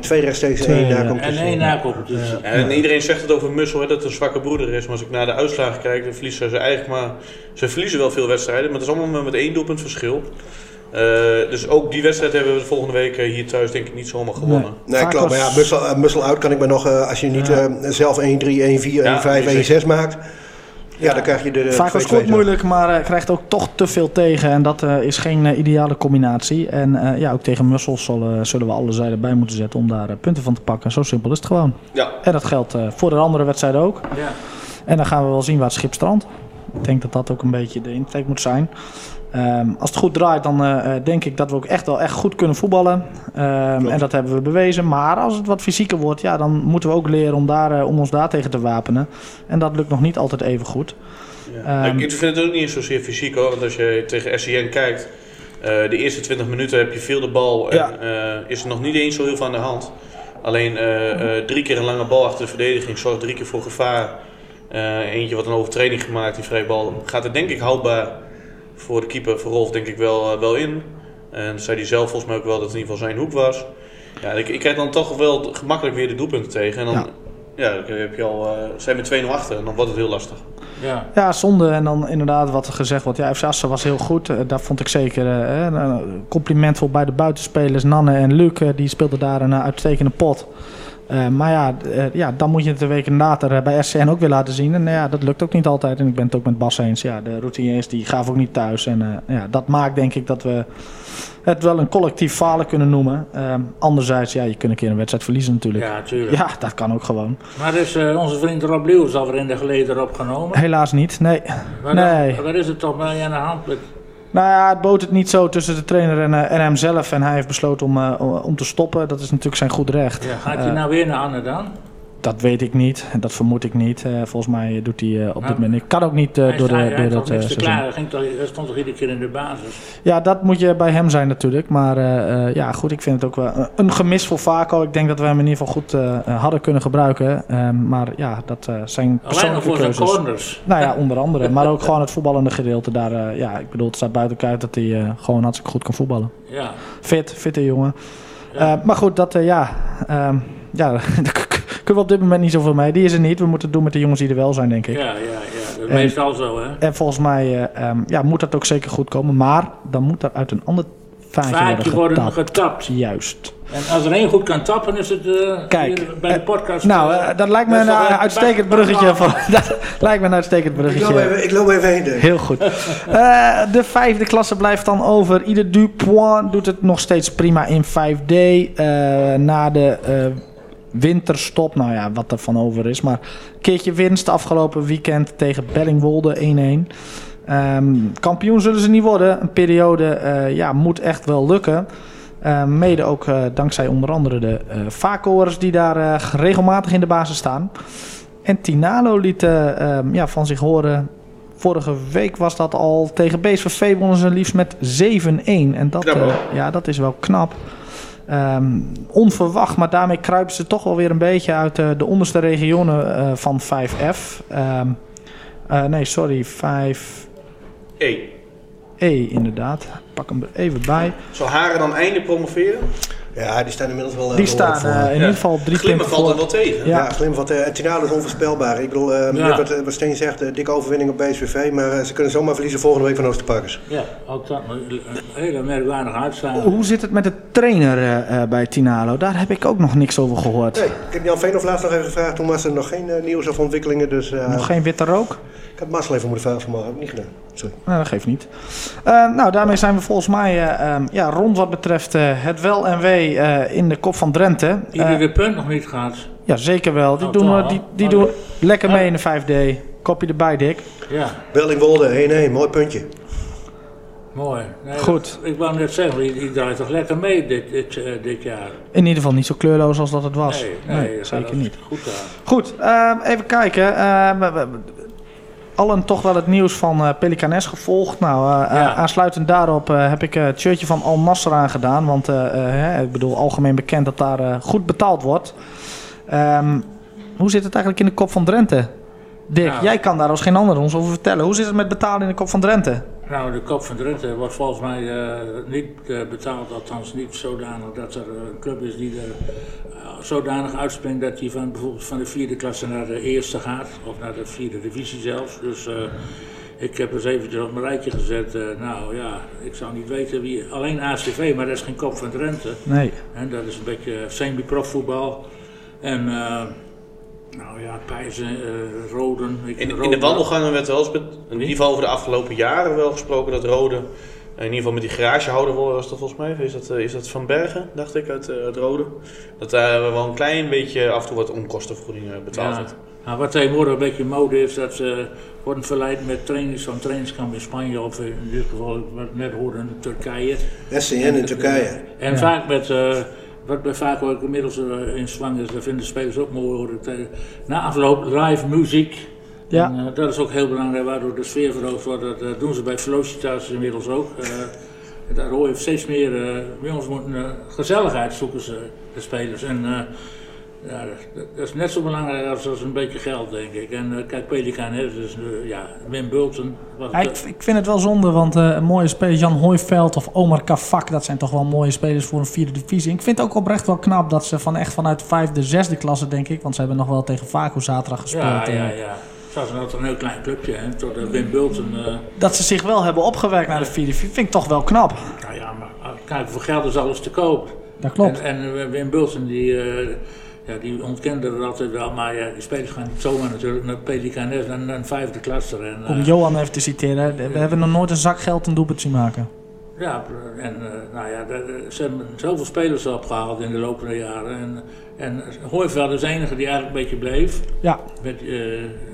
twee rechtstreeks en één ja. daar komt en één na competitie. En iedereen zegt het over Mussel, hè, dat het een zwakke broeder is. Maar als ik naar de uitslagen kijk, dan verliezen ze eigenlijk maar... Ze verliezen wel veel wedstrijden, maar het is allemaal met één doelpunt verschil. Eh, dus ook die wedstrijd hebben we de volgende week eh, hier thuis denk ik niet zomaar gewonnen. Nee, klopt. Maar ja, Mussel, eh, Mussel uit kan ik me nog, eh, als je niet eh, zelf 1-3, 1-4, 1-5, Ja, 1-6 maakt. Ja, dan krijg je de, Vaak was 2-2 scoort zo. moeilijk, maar eh, krijgt ook toch te veel tegen. En dat eh, is geen eh, ideale combinatie. En eh, ja, ook tegen Mussels zullen, zullen we alle zijden bij moeten zetten om daar punten van te pakken. Zo simpel is het gewoon. Ja, En dat geldt eh, voor de andere wedstrijden ook. Ja. En dan gaan we wel zien waar het schip strandt. Ik denk dat dat ook een beetje de insteek moet zijn. Ehm, als het goed draait, dan eh, eh, denk ik dat we ook echt wel echt goed kunnen voetballen. Ehm, en dat hebben we bewezen. Maar als het wat fysieker wordt, ja, dan moeten we ook leren om, daar, eh, om ons daar tegen te wapenen. En dat lukt nog niet altijd even goed. Ja. Ehm, ik vind het ook niet eens zozeer fysiek hoor. Want als je tegen SCN kijkt, eh, de eerste 20 minuten heb je veel de bal. En Ja. eh, is er nog niet eens zo heel veel aan de hand. Alleen eh, eh, drie keer een lange bal achter de verdediging zorgt drie keer voor gevaar. Eh, eentje wat een overtreding gemaakt, die vrije bal. Gaat er denk ik houdbaar voor de keeper, voor Rolf, denk ik wel, eh, wel in. En zei hij zelf volgens mij ook wel dat het in ieder geval zijn hoek was. Ja, ik, ik krijg dan toch wel gemakkelijk weer de doelpunten tegen. En dan, Ja. ja. dan heb je al, eh, zijn we 2-0 achter en dan wordt het heel lastig. Ja. Ja, zonde. En dan inderdaad wat er gezegd wordt. Ja, FC Assen was heel goed. Eh, dat vond ik zeker. een compliment voor beide buitenspelers. Nanne en Luc. die speelden daar een uitstekende pot. Eh, maar ja, eh, ja, dan moet je het een week later eh, bij SCN ook weer laten zien. En ja, dat lukt ook niet altijd. En ik ben het ook met Bas eens. Ja, de routiniers die gaven ook niet thuis. En ja, dat maakt denk ik dat we het wel een collectief falen kunnen noemen. Ehm, anderzijds, ja, je kunt een keer een wedstrijd verliezen natuurlijk. ja, tuurlijk. Ja, dat kan ook gewoon. Maar is eh, onze vriend Rob Leeuws alweer in de geleden opgenomen? Helaas niet, nee. Waar, nee. waar is het toch mee aan de hand? Nou ja, het bood het niet zo tussen de trainer en, eh, en hemzelf. En hij heeft besloten om, eh, om- te stoppen. Dat is natuurlijk zijn goed recht. Ja, gaat hij Eh, nou weer naar Anne dan? Dat weet ik niet. Dat vermoed ik niet. Eh, volgens mij doet hij eh, op Nou, dit moment niet. Kan ook niet eh, door, de, door dat seizoen. ging toch, hij stond toch iedere keer in de basis? Ja, dat moet je bij hem zijn natuurlijk. Maar ja, goed, ik vind het ook wel een- gemis voor Vaco. Ik denk dat we hem in ieder geval goed hadden kunnen gebruiken. Ehm, maar ja, dat zijn Alleen persoonlijke voor zijn corners. Nou ja, onder andere. Maar ook gewoon het voetballende gedeelte daar. ja, ik bedoel, het staat buiten kijf dat hij gewoon hartstikke goed kan voetballen. Ja. Fit, fitte jongen. Ja. Maar goed, dat ja. ehm, ja, daar kunnen we op dit moment niet zoveel mee. Die is er niet. We moeten het doen met de jongens die er wel zijn, denk ik. Ja, ja, ja. Dat En- meestal zo, hè? En volgens mij eh, ehm, ja, moet dat ook zeker goed komen. Maar dan moet er uit een ander vaatje worden worden getapt. getapt. Juist. En als er één goed kan tappen, is het eh, Kijk, hier bij de eh, podcast. Nou, dat lijkt me een uitstekend bruggetje. Van, dat lijkt me een uitstekend Ik loop, bruggetje. even, ik loop even heen. dus. Heel goed. Eh, de vijfde klasse blijft dan over. Ieder Dupont doet het nog steeds prima in 5D. eh, na de eh, winterstop, nou ja, wat er van over is. Maar een keertje winst afgelopen weekend tegen Bellingwolde 1-1. Ehm, kampioen zullen ze niet worden. Een periode eh, ja, moet echt wel lukken. Eh, mede ook eh, dankzij onder andere de Vaco'ers die daar regelmatig in de basis staan. En Tinalo liet eh, ehm, ja, van zich horen Vorige week was dat al tegen BSVV wonnen ze liefst met 7-1. En dat, ja, dat is wel knap. Ehm, onverwacht, maar daarmee kruipen ze toch wel weer een beetje uit eh, de onderste regionen eh, van 5F. Ehm, Eh, nee, sorry, 5E E. inderdaad. Pak hem er even bij. Zal Haren dan einde promoveren? Ja, die staan inmiddels wel... eh, Die staan eh, in Ja. ieder geval drie Glimmen punten valt er wel tegen. Ja. Ja, Glim van uh, Tinalo is onvoorspelbaar. Ik bedoel, eh, Ja. wat, wat Steen zegt, eh, dikke overwinning op BSVV, maar eh, ze kunnen zomaar verliezen volgende week van Oosterparkers. Ja, ook dat een hele merkwaardige uitslag. Hoe zit het met de trainer eh, eh, bij Tinalo? Daar heb ik ook nog niks over gehoord. Nee, ik heb Jan Veenhoff laatst nog even gevraagd, toen was er nog geen eh, nieuws of ontwikkelingen, dus eh, Nog geen witte rook? ik had Marcel even moeten vragen vanmorgen, heb ik niet gedaan. Sorry. Nou, dat geeft niet. Eh, nou, daarmee zijn we volgens mij eh, ehm, ja, rond wat betreft eh, het wel en wee eh, in de kop van Drenthe. Iedereen de punt nog niet gehad. ja, zeker wel. Die Oh, doen, we, die, die Oh, doen ja. lekker mee in de 5D. Kopje erbij, Dick. Ja, Wellingwolde, 1-1, mooi puntje. mooi. Nee, Goed. Ik wou net zeggen, die, die draait toch lekker mee dit, dit, dit jaar. In ieder geval niet zo kleurloos als dat het was. Nee, zeker niet. Goed aan. Goed, ehm, even kijken. Ehm, allen toch wel het nieuws van eh Pelicanes gevolgd. Nou, eh, Ja. eh, aansluitend daarop heb ik het shirtje van Al Nasser aangedaan. Want hè, ik bedoel, algemeen bekend dat daar goed betaald wordt. Ehm, hoe zit het eigenlijk in de kop van Drenthe? Dick, Nou. jij kan daar als geen ander ons over vertellen. Hoe zit het met betalen in de kop van Drenthe? Nou, de kop van Drenthe wordt volgens mij eh, niet eh, betaald, althans niet zodanig dat er een club is die er eh, zodanig uitspringt dat hij van bijvoorbeeld van de vierde klasse naar de eerste gaat, of naar de vierde divisie zelfs. Dus ik heb eens eventjes op mijn rijtje gezet. nou ja, ik zou niet weten wie, alleen ACV, maar dat is geen kop van Drenthe. Nee. En dat is een beetje semi-profvoetbal. En eh, nou ja, Pijzen, eh Roden. Ik, In, in de wandelgangen werd wel eens, met- in ieder geval over de afgelopen jaren wel gesproken dat Rode, in ieder geval met die garagehouder was dat volgens mij, is dat, eh, is dat Van Bergen, dacht ik, uit, eh, uit Rode. Dat daar wel een klein beetje af en toe wat onkostenvergoeding eh, betaald Ja. werd. Nou, wat tegenwoordig een beetje mode is, dat ze worden verleid met trainings van trainingskamp in Spanje of in dit geval, wat net hoorde, in Turkije. SCN in Turkije. En Ja. vaak met, eh, wat bij vaak ook inmiddels eh, in zwang is, dat vinden spelers ook mooi hoor. eh, Na afloop live muziek. Ja. En, eh, dat is ook heel belangrijk, waardoor de sfeer verhoogd wordt. Dat doen ze bij Velocitas inmiddels ook. Eh, daar hoor je steeds meer, jongens moeten gezelligheid zoeken ze, de spelers. En ja, dat, dat is net zo belangrijk als, als een beetje geld, denk ik. En eh, kijk, Pelican, hè, dus, eh, ja, Wim Bulten. Was, Ja, ik, ik vind het wel zonde, want eh, een mooie spelers, Jan Hooiveld of Omar Kafak, dat zijn toch wel mooie spelers voor een vierde divisie. Ik vind het ook oprecht wel knap dat ze van echt vanuit vijfde, zesde klasse, denk ik, want ze hebben nog wel tegen Vaco zaterdag gespeeld. ja, eh, ja, ja. Zoals een, een heel klein clubje, hè, tot eh, Wim Bulten. eh, Dat ze zich wel hebben opgewerkt naar de vierde divisie, vind ik toch wel knap. Nou ja, maar kijk, voor geld is alles te koop. Dat klopt. En, en eh, Wim Bulsen, die, eh, ja, die ontkende dat altijd wel, maar ja, die spelers gaan niet zomaar natuurlijk naar Pelicanes, naar een vijfde klasse. En, Om eh, Johan even te citeren, we hebben nog nooit een zak geld een doelpunt zien maken. ja, en eh, nou ja, daar- ze hebben zoveel spelers opgehaald in de loop der jaren. En, en Hooiveld is de enige die eigenlijk een beetje bleef. Ja, Met, eh,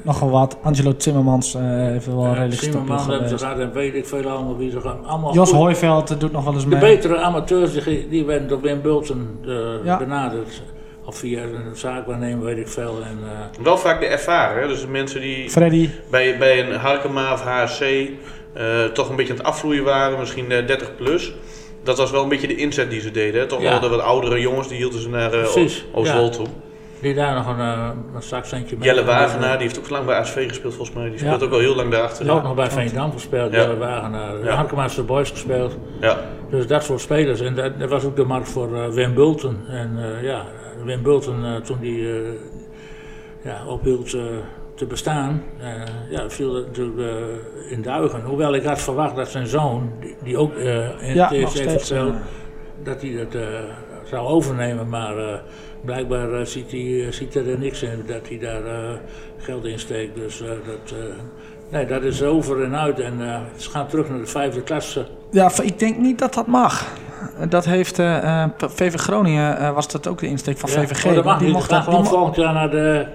nogal wat. Angelo Timmermans heeft wel ja, redelijk stabiel Zimmerman hebben ze gehad en weet ik veel allemaal wie ze gaan. Allemaal Jos eh, doet nog wel eens De mee. betere amateurs die, die werden door Wim Bulten Ja. benaderd. Of via een zaakwaarnemer, weet ik veel. En, eh, Wel vaak de ervaren, hè? dus de mensen die Freddy, bij, bij een Harkema of HSC eh, toch een beetje aan het afvloeien waren, misschien eh, 30 plus. Dat was wel een beetje de inzet die ze deden. Hè? Toch Ja. wel de wat oudere jongens, die hielden ze naar eh, O- Oostwold toe. Die daar nog een, eh, een zakcentje mee. Jelle Wagenaar, die heeft ook lang bij ASV gespeeld volgens mij. Die speelt Ja. ook al heel lang daarachter. Die ook nog bij Veendam gespeeld, Ja. Jelle Wagenaar. Ja. Harkema's de Boys gespeeld. Ja. Dus dat soort spelers. En dat, dat was ook de markt voor eh, Wim Bulten. En eh, ja, Wim Bulten, eh, toen die eh, ja, ophield eh, te bestaan, ja, viel dat natuurlijk in duigen. Hoewel ik had verwacht dat zijn zoon, die, die ook in Ja, het heeft eh. dat hij dat zou overnemen. Maar blijkbaar ziet, hij, ziet er niks in dat hij daar geld in steekt. Dus dat, nee, dat is over en uit. En ze gaan terug naar de vijfde klasse. Ja, ik denk niet dat dat mag. Dat heeft eh, eh, VV Groningen, eh, was dat ook de insteek van Ja, VVG. maar dat mag want die niet. mocht Ze gaan dat- die gewoon volgend jaar naar de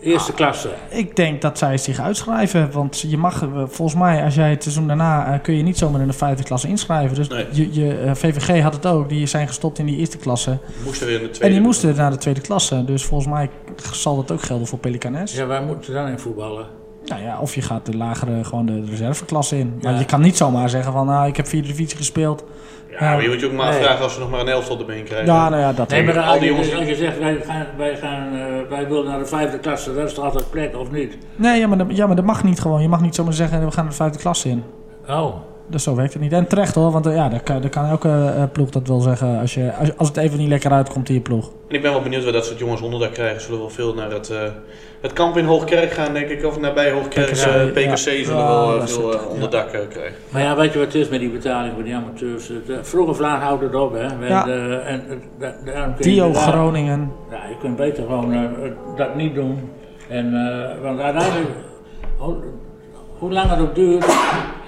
eerste klasse. ik denk dat zij zich uitschrijven. Want je mag, eh, volgens mij, als jij het seizoen daarna, eh, kun je niet zomaar in de vijfde klasse inschrijven. Dus Nee. je, je, eh, VVG had het ook. Die zijn gestopt in die eerste klasse. Moesten weer in de tweede. En die moesten naar de tweede klasse. Dus volgens mij zal dat ook gelden voor Pelicanes. Ja, wij moeten dan in voetballen. Nou ja, of je gaat de lagere, gewoon de reserveklasse in. Maar Ja. je kan niet zomaar zeggen van, nou, ik heb vierde divisie gespeeld. Ja, maar je moet je ook maar Nee. afvragen als ze nog maar een elftal erbij krijgen. Ja, nou ja, dat Nee, maar al als die je, jongens- als je zegt, wij, gaan, wij, gaan, eh, wij willen naar de vijfde klasse, dat is toch altijd plek, of niet? Nee, ja maar, dat, ja, maar dat mag niet gewoon. Je mag niet zomaar zeggen, we gaan de vijfde klasse in. Oh, Dus zo werkt het niet. En terecht hoor, want eh, ja, dat kan, dat kan elke eh, ploeg dat wel zeggen als, je, als, als het even niet lekker uitkomt in je ploeg. En ik ben wel benieuwd waar dat soort jongens onderdak krijgen. Zullen wel veel naar het, eh, het kamp in Hoogkerk gaan, denk ik. Of nabij Hoogkerk. PKC, PKC ja. zullen Ja, wel dat veel eh, onderdak krijgen. maar ja, weet je wat het is met die betaling voor die amateurs? Het, vroeg of laat houdt het op, hè? Ja. en Dio Groningen. Ja, je kunt beter gewoon dat niet doen. En, eh, want uiteindelijk, hoe, hoe lang het ook duurt,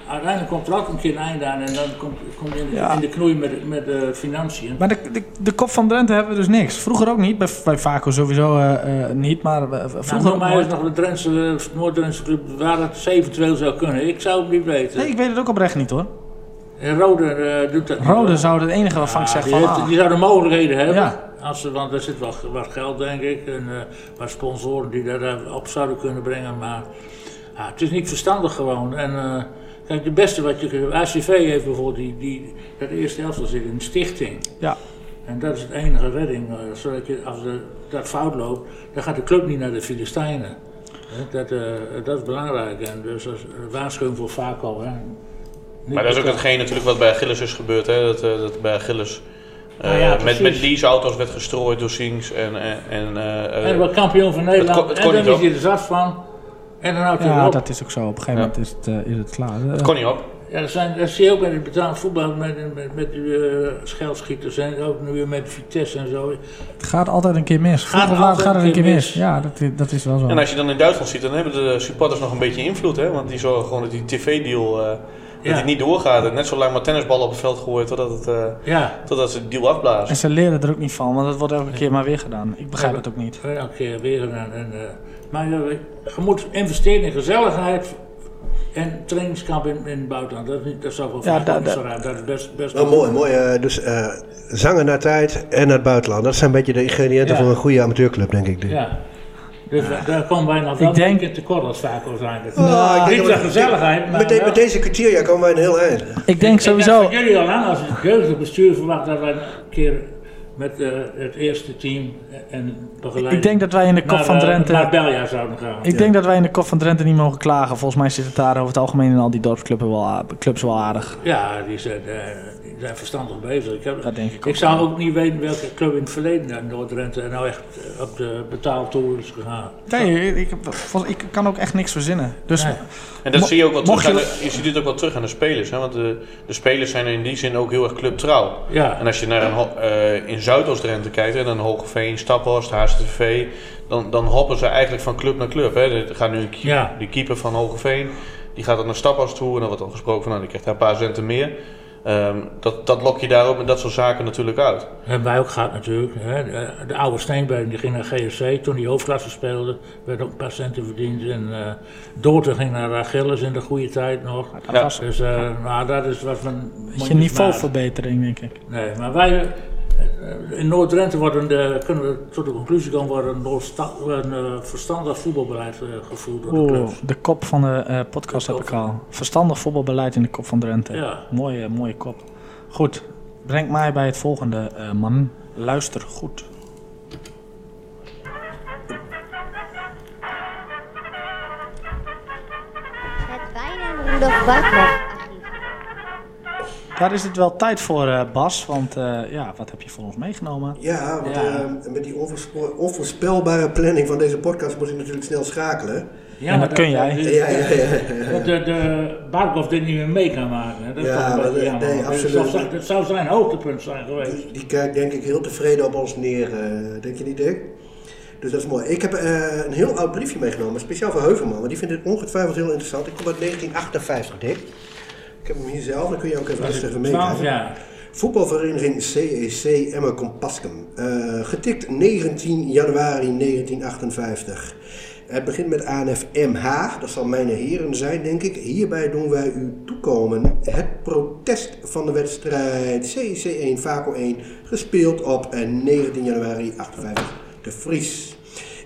uiteindelijk komt er ook een keer een einde aan en dan komt kom je in, de- Ja. in de knoei met, met de financiën. Maar de, de, de kop van Drenthe hebben we dus niks. Vroeger ook niet, bij, bij Vaco sowieso eh, eh, niet, maar Nou, vroeger mij nooit. nog de Drentse, Noord-Drentse club waar het eventueel zou kunnen. Ik zou het niet weten. Nee, ik weet het ook oprecht niet hoor. En Rode doet dat niet, Rode zou het enige waarvan ik zeg die, van... heeft- ah, die zou de mogelijkheden hebben. Ja. Als ze, want er zit wat, wat geld, denk ik. En wat sponsoren die daar eh, op zouden kunnen brengen. Maar ja, het is niet verstandig gewoon. En kijk, de beste wat je kunt. ACV heeft bijvoorbeeld die, die, dat eerste elftal zit in een stichting. Ja. En dat is het enige redding. eh, zodat je, als de, dat fout loopt, dan gaat de club niet naar de Filistijnen. Hè, Dat, eh, dat is belangrijk. En dus als een waarschuwing voor Vaco. Hè. Niet Maar dat is ook hetgeen natuurlijk wat bij Achilles is gebeurd. Hè? Dat, eh, dat bij Achilles eh, Nou ja, met, met leaseauto's werd gestrooid door Sings. En, en, en, eh, eh, En kampioen van Nederland. kon- het kon en dan is hij er zat van. En dan houdt hij ja, op. dat is ook zo. Op een gegeven Ja. moment is het, eh, is het klaar. Het kon niet op. Ja, dat, zijn, dat zie je ook met het betaald voetbal, met, met, met die eh, scheldschieters en ook nu weer met Vitesse en zo. het gaat altijd een keer mis. Gaat altijd gaat het een keer mis. mis. Ja, dat, dat is wel zo. En als je dan in Duitsland ziet, dan hebben de supporters nog een beetje invloed. Hè? Want die zorgen gewoon dat die tv-deal eh, dat Ja. die niet doorgaat. En net zo lang maar tennisballen op het veld gooien totdat, het, eh, Ja, totdat ze de deal afblazen. En ze leren er ook niet van, want het wordt elke keer maar weer gedaan. Ik begrijp het ook niet. elke keer weer gedaan. En, eh, maar eh, je moet investeren in gezelligheid en trainingskamp in, in het buitenland. Dat is, niet, dat zou wel Ja, vaak da- ook niet da- zo raar. Dat is best, best Wel mooi, mooi. eh, dus eh, zangen naar tijd en naar het buitenland. Dat zijn een beetje de ingrediënten Ja. voor een goede amateurclub, denk ik. Ja. Dus daar komen wij nog wel Ik denk- een beetje tekort als Vaco zijn. Ah, ik denk niet dat de we- gezelligheid, maar Met, de- wel- met deze criteria komen wij een heel eind. Ik denk Ik sowieso... denk van jullie al lang als het jeugdig bestuur verwacht dat wij een keer met eh, het eerste team en begeleiding Ik denk dat wij in de kop naar, van eh, Drenthe... naar Belja zouden gaan. Ik denk dat wij in de kop van Drenthe niet mogen klagen. Volgens mij zit het daar over het algemeen in al die dorpsclubs wel, clubs wel aardig. Ja, die zijn, eh, zijn verstandig bezig. Ik, heb, Dat denk ik ook. ik zou ook niet weten welke club in het verleden naar Noord-Drenthe nou echt eh, op de betaaltoer is gegaan. Nee, ik, ik kan ook echt niks verzinnen. Dus Nee. En dat zie je ook wel terug. je- aan de- Je ziet het ook wel terug aan de spelers. Hè? Want de, de spelers zijn in die zin ook heel erg clubtrouw. Ja, En als je naar een, eh, in Zuidoost-Drenthe kijkt, hè, dan Hogeveen, Staphorst, HSTV, dan, dan hoppen ze eigenlijk van club naar club. Hè. Er gaat nu een Ja. die keeper van Hogeveen, die gaat dan naar Staphorst toe en dan wordt dan gesproken van, nou, die krijgt daar een paar centen meer. Ehm, dat, dat lok je daar ook met dat soort zaken natuurlijk uit. hebben wij ook gehad natuurlijk. Hè. De, de oude Steenberg die ging naar GSC toen die hoofdklasse speelde. werd ook een paar centen verdiend. En eh Doorten ging naar Achilles in de goede tijd nog. dat Ja. was Dus uh, nou, dat is wat van. je niveauverbetering, denk ik. Nee, maar wij. Eh, In Noord-Drenthe kunnen we tot de conclusie komen, wordt een, een verstandig voetbalbeleid eh, gevoerd door de clubs. de kop van de eh, podcast De heb ik al. Verstandig voetbalbeleid in de kop van Drenthe. Ja. Mooie, mooie kop. Goed, breng mij bij het volgende, eh, man. Luister goed. Het Rudolf Buitenhof archief. Daar is het wel tijd voor, eh, Bas. Want eh, ja, wat heb je voor ons meegenomen? Ja, want Ja. eh, met die onvoorspelbare planning van deze podcast moet ik natuurlijk snel schakelen. Ja, En dat kun jij. dat- Ja, ja, ja. Dat de, de Barkov dit niet meer mee kan maken. hè. Dat Ja, maar nee, absoluut. Dat zou, dat zou zijn hoogtepunt zijn geweest. Die, die kijkt denk ik heel tevreden op ons neer, eh, denk je niet, Dick? Dus dat is mooi. Ik heb eh, een heel oud briefje meegenomen, speciaal voor Heuvelman, want die vindt het ongetwijfeld heel interessant. Ik kom uit 1958, Dick. Ik heb hem hier zelf, dan kun je ook even rustig even 12 meekijken. jaar. Voetbalvereniging CEC Emmer Compascum. Eh, getikt 19 januari 1958. Het begint met ANF MH, dat zal mijn heren zijn, denk ik. Hierbij doen wij u toekomen het protest van de wedstrijd CEC 1 Vaco 1, gespeeld op eh, 19 januari 58 de Vries.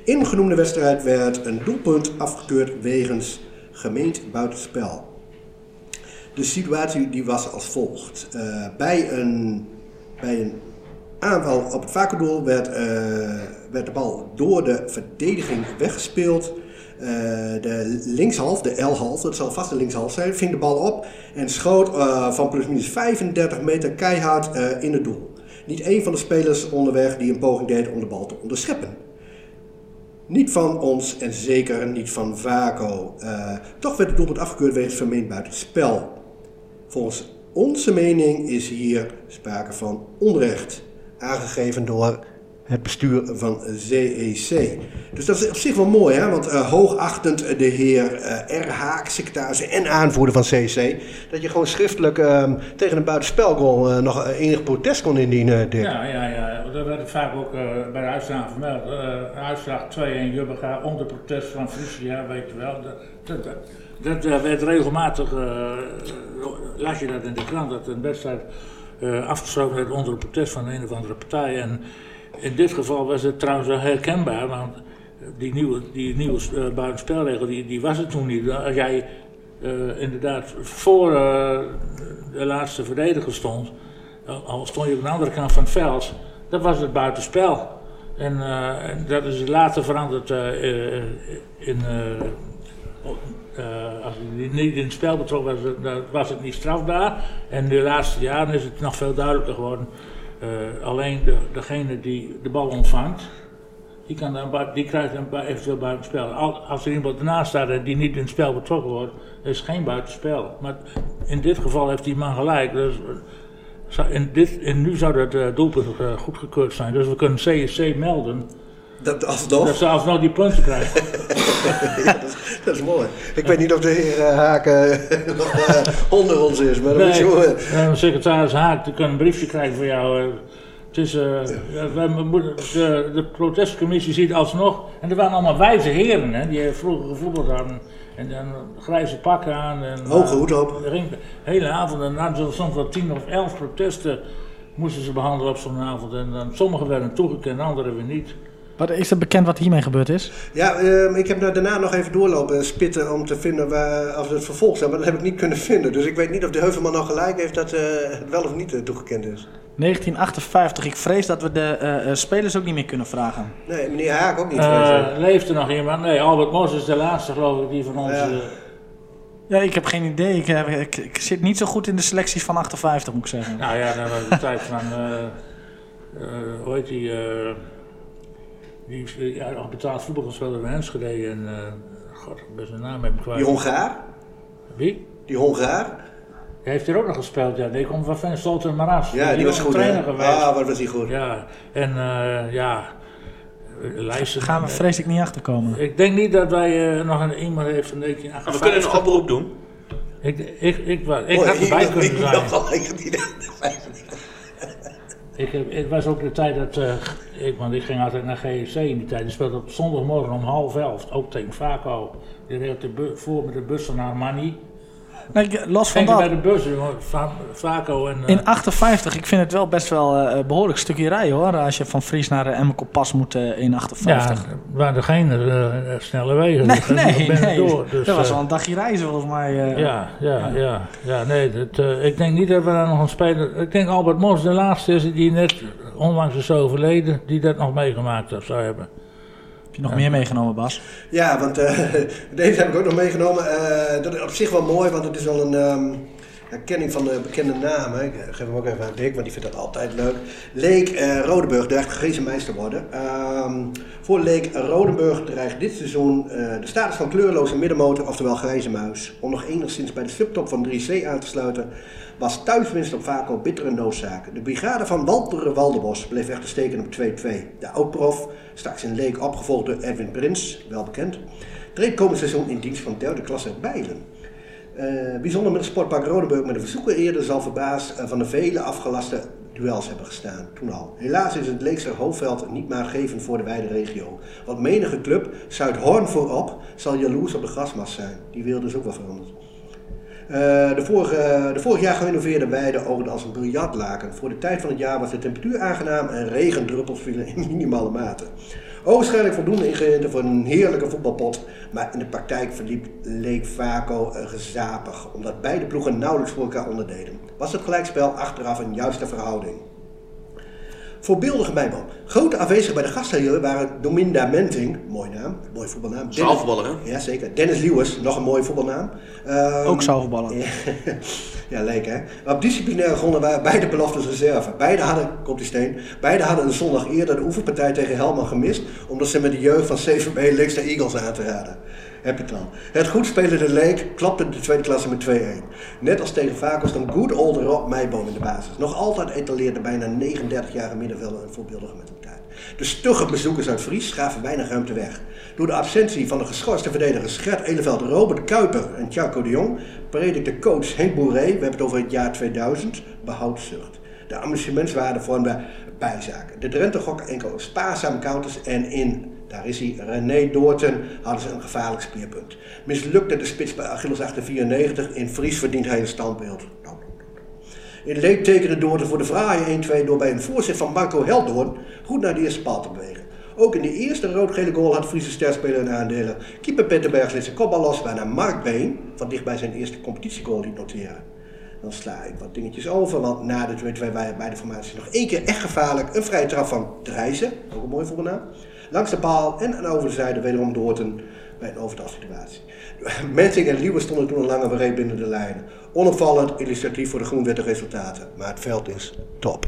In de genoemde wedstrijd werd een doelpunt afgekeurd wegens gemeend buitenspel. De situatie die was als volgt. Eh, bij, een, bij een aanval op het vakendoel werd, eh, werd de bal door de verdediging weggespeeld. Eh, de linkshalf, de L-half, dat zal vast de linkshalf zijn, ving de bal op en schoot eh, van plusminus 35 meter keihard in het doel. Niet één van de spelers onderweg die een poging deed om de bal te onderscheppen. Niet van ons en zeker niet van Vaco. Toch werd het doelpunt afgekeurd wegens vermeend buitenspel. Volgens onze mening is hier sprake van onrecht. Aangegeven door het bestuur van CEC. Dus dat is op zich wel mooi, hè? want eh, hoogachtend de heer eh, R. Haak, secretaris en aanvoerder van CEC, dat je gewoon schriftelijk ehm, tegen een buitenspelgoal eh, nog enig protest kon indienen. Ja, ja, ja. Dat werd vaak ook bij de uitslag vermeld. Uitslag 2-1 Jubbega onder protest van Frisia, weet je wel. Dat, werd regelmatig, eh, las je dat in de krant, dat een wedstrijd eh, afgesloten werd onder protest van een of andere partij. En in dit geval was het trouwens wel herkenbaar, want die nieuwe, die nieuwe eh, buitenspelregel die, die was het toen niet. Als jij inderdaad voor de laatste verdediger stond, al- stond je op de andere kant van het veld, dan was het buitenspel. En, en dat is later veranderd in. Eh, als hij niet in het spel betrokken was, was het niet strafbaar. En de laatste jaren is het nog veel duidelijker geworden. Eh, alleen de, degene die de bal ontvangt, die, kan dan, bui- die krijgt bui- eventueel buitenspel. Al- Als er iemand ernaast staat en die niet in het spel betrokken wordt, is het geen buitenspel. Maar in dit geval heeft die man gelijk. Dus, eh, in dit, en nu zou dat doelpunt uh, goedgekeurd zijn. Dus we kunnen CSC melden Dat alsnog. dat ze alsnog die punten krijgen. Ja, dat, is, dat is mooi. Ik weet niet of de heer eh, Haak eh, nog eh, onder ons is, maar dat moet je Nee, horen. eh, secretaris Haak, die kan een briefje krijgen voor jou. Het is, moeten- de, de protestcommissie ziet alsnog, en er waren allemaal wijze heren, hè, die vroeger gevoetbald hadden. En dan grijze pakken aan. En, Hoge hoed op. Ging de hele avond, en ze soms wel tien of elf protesten moesten ze behandelen op zo'n avond. En dan, sommige werden toegekend, andere weer niet. Wat, is het bekend wat hiermee gebeurd is? Ja, ehm, ik heb daar daarna nog even doorlopen spitten om te vinden waar, of het vervolg zijn, maar dat heb ik niet kunnen vinden. Dus ik weet niet of de Heuvelman nou gelijk heeft dat eh, het wel of niet eh, toegekend is. 1958. Ik vrees dat we de eh, eh, spelers ook niet meer kunnen vragen. Nee, meneer Haak ook niet. Eh, leeft er nog iemand? Nee, Albert Mos is de laatste geloof ik die van ons... Ja. eh, Ja, ik heb geen idee. Ik, heb- ik, ik zit niet zo goed in de selecties van 58, moet ik zeggen. Nou ja, dat was de tijd van, eh eh, hoe heet die, eh die is, ja, nog betaald voetbal gespeeld bij Enschede en, eh god, ik ben zijn naam even kwijt. Die Hongaar? Wie? Die Hongaar? Hij heeft hier ook nog gespeeld, ja. Die komt van Van Stolten Maras. Ja, die was is goed, trainer hè? geweest. Ah, wat was die goed. Ja, en eh, ja, eh, lijsten. Gaan we vrees ik niet achterkomen. Ik denk niet dat wij eh, nog een iemand heeft van We 1958. kunnen een oproep doen. Ik, ik, ik, wa- ik Mooi, had erbij ik- kunnen ik zijn. dacht al, ik heb die- Ik, heb, ik was ook de tijd dat, eh, ik, want ik ging altijd naar GSC in die tijd. Die speelde op zondagmorgen om half elf, ook tegen Vaco. Die reed de voor met de bus van Armani. Ik- los van Ging bij dat. de bus, jongen, Va- Vaco en... eh, In 58, ik vind het wel best wel eh, een behoorlijk stukje rijden hoor. Als je van Fries naar uh, Emmerkop pas moet eh, in ja, 58. er waren geen eh, snelle wegen. nee, dus dat nee, door. Dus, dat was eh, wel een dagje reizen volgens mij. eh. Ja, ja, ja, ja, nee, dat, eh, ik denk niet dat we daar nog een speler... Ik denk Albert Mos de laatste is die net onlangs is overleden, die dat nog meegemaakt zou hebben. Heb je nog meer meegenomen, Bas? Ja, want eh, deze heb ik ook nog meegenomen. Eh, dat is op zich wel mooi, want het is wel een ehm, herkenning van de bekende namen. Ik geef hem ook even aan Dick, want die vindt dat altijd leuk. Leek eh Rodenburg dreigt gegezen te worden. Ehm, voor Leek Rodenburg dreigt dit seizoen eh, de status van kleurloze middenmotor, oftewel grijze muis, om nog enigszins bij de subtop van 3C aan te sluiten, was thuiswinst op Vaco bittere noodzaak. De brigade van Walter Waldebos bleef echter steken op 2-2. De oud-prof, straks in Leek opgevolgd door Edwin Prins, wel bekend, treedt komend seizoen in dienst van derde klasse Bijlen. Eh, bijzonder met het sportpark Rodenburg met de verzoeker eerder zal verbaasd eh, van de vele afgelaste duels hebben gestaan, toen al. Helaas is het Leekse hoofdveld niet maatgevend voor de wijde regio. Want menige club, Zuidhoorn voorop, zal jaloers op de grasmas zijn. Die wil dus ook wel veranderd. Eh, de, vorige, de vorig jaar gerenoveerde weide oogde als een biljartlaken. Voor de tijd van het jaar was de temperatuur aangenaam en regendruppels vielen in minimale mate. Ogenschijnlijk voldoende ingrediënten voor een heerlijke voetbalpot, maar in de praktijk verliep leek Vaco eh, gezapig, omdat beide ploegen nauwelijks voor elkaar onderdeden. Was het gelijkspel achteraf een juiste verhouding? Voorbeeldige bijbal. Grote afwezigen bij de gastheer waren Dominda Menting, mooi naam, mooi voetbalnaam. Zaalvoetballer, hè? Ja, zeker. Dennis Lewis, nog een mooie voetbalnaam. Ehm, Ook zaalvoetballer. Ja, ja, leuk hè. Op disciplinaire gronden waren beide beloftes reserve. Beide hadden, komt die steen, beide hadden een zondag eerder de oefenpartij tegen Helman gemist, omdat ze met de jeugd van CVB links de Eagles aan te raden. Heb je het al. Het goed spelende Leek klapte de tweede klasse met 2-1. Net als tegen Vaco stond good old Rob Meijboom in de basis. Nog altijd etaleerde bijna 39-jarige middenvelder een voorbeeldige mentaliteit. De stugge bezoekers uit Fries gaven weinig ruimte weg. Door de absentie van de geschorste verdedigers Gert Eleveld, Robert Kuiper en Tjako de Jong predikte coach Henk Boeré, we hebben het over het jaar 2000, behoudzucht. De amusementswaarde vormde bijzaken. De Drenthe gokken enkel spaarzame counters en in, daar is hij, René Doorten, hadden ze een gevaarlijk speerpunt. Mislukte de spits bij Achilles 894, in Fries verdient hij een standbeeld. Nou, in Leek tekende Doorten voor de fraaie 1-2 door bij een voorzet van Marco Heldoorn goed naar de eerste paal te bewegen. Ook in de eerste rood-gele goal had Friese sterspeler een aandelen. Keeper Petterberg liet zijn kopbal los waarna Mark Been van dichtbij zijn eerste competitiegoal liet noteren. Dan sla ik wat dingetjes over, want na de 2-2 waren beide formaties nog één keer echt gevaarlijk. Een vrije trap van Drijzen, ook een mooi voetbalnaam. Langs de paal en aan over de zijde wederom Doorten bij een overtalsituatie. Menting en Lieber stonden toen een lange breed binnen de lijnen. Onopvallend, illustratief voor de groenwitte resultaten. Maar het veld is top.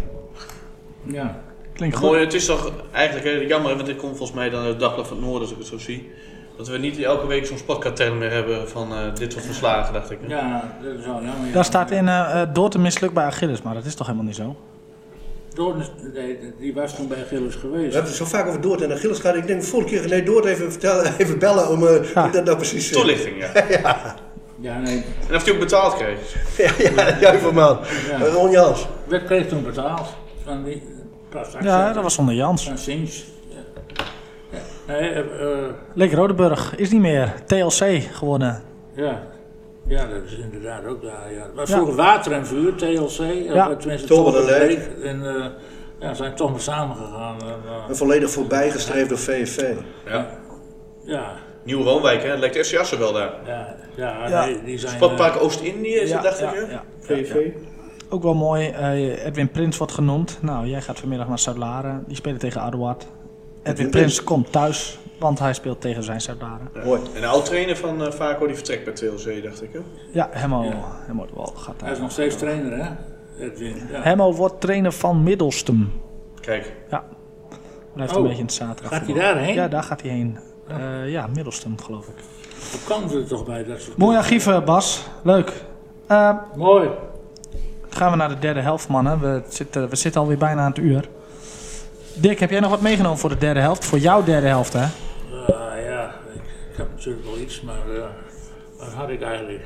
Ja. Klinkt goed. Mooi, het is toch eigenlijk jammer, want dit komt volgens mij dan uit het Dagblad van het Noorden, als ik het zo zie. Dat we niet elke week zo'n sportkatern meer hebben van eh, dit soort verslagen, dacht ik. hè. Ja, dat is wel jammer. ja. Daar staat in eh eh, door te bij Achilles, maar dat is toch helemaal niet zo? Doorn, die was toen bij Gilles We geweest. hebben het zo vaak over Doort en Achilles gehad. Ik denk de vorige keer nee, Doort even, vertellen, even bellen om eh, Ja. dat nou precies zit. Toelichting, ja. Ja, nee, En of hij ook betaald kreeg. ja, ja, juist man. Ja. Ron Jans. werd kreeg toen betaald. Van die prestatie. Ja, dat was zonder Jans. Van Sins. Ja. Ja. Nee, eh, eh, Leek Rodeburg is niet meer. TLC gewonnen. ja. Ja, dat is inderdaad ook daar. Ja. Ja. vroeger Water en Vuur, TLC. Ja. Tenminste, en en Leek. En eh, ja, zijn toch maar samengegaan. En, eh, En volledig voorbijgestreefd door VVV. Ja. ja, Nieuw Roomwijk, hè? Het lijkt SCA's wel daar. ja, ja, nee, die zijn... Sportpark Oost-Indië is Ja, het, dacht ja, ik, hè? ja, ja, VV. ja. Ook wel mooi, eh, Edwin Prins wordt genoemd. Nou, jij gaat vanmiddag naar Zuid-Laren. Die spelen tegen Aduard. Edwin Prins komt thuis, want hij speelt tegen zijn Zuid-Laren. Mooi. En de oud-trainer van eh Vaco die vertrekt bij TLC, dacht ik, hè? Ja, Hemmo, Ja. Hemmo de Wal gaat Hij is daar. nog steeds trainer, hè? Edwin. Ja. Hemmo wordt trainer van Middelstum. Kijk, Ja, blijft Oh. een beetje in het zaterdag. Gaat hij daarheen? Ja, daar gaat hij heen. Eh, ja, Middelstum geloof ik. Hoe kan ze er toch bij dat soort Mooi archief, Bas. Leuk. Eh, Mooi. gaan we naar de derde helft, mannen. We zitten, we zitten alweer bijna aan het uur. Dick, heb jij nog wat meegenomen voor de derde helft? Voor jouw derde helft, hè? Ah, ja, ik, ik heb natuurlijk wel iets, maar eh, wat had ik eigenlijk?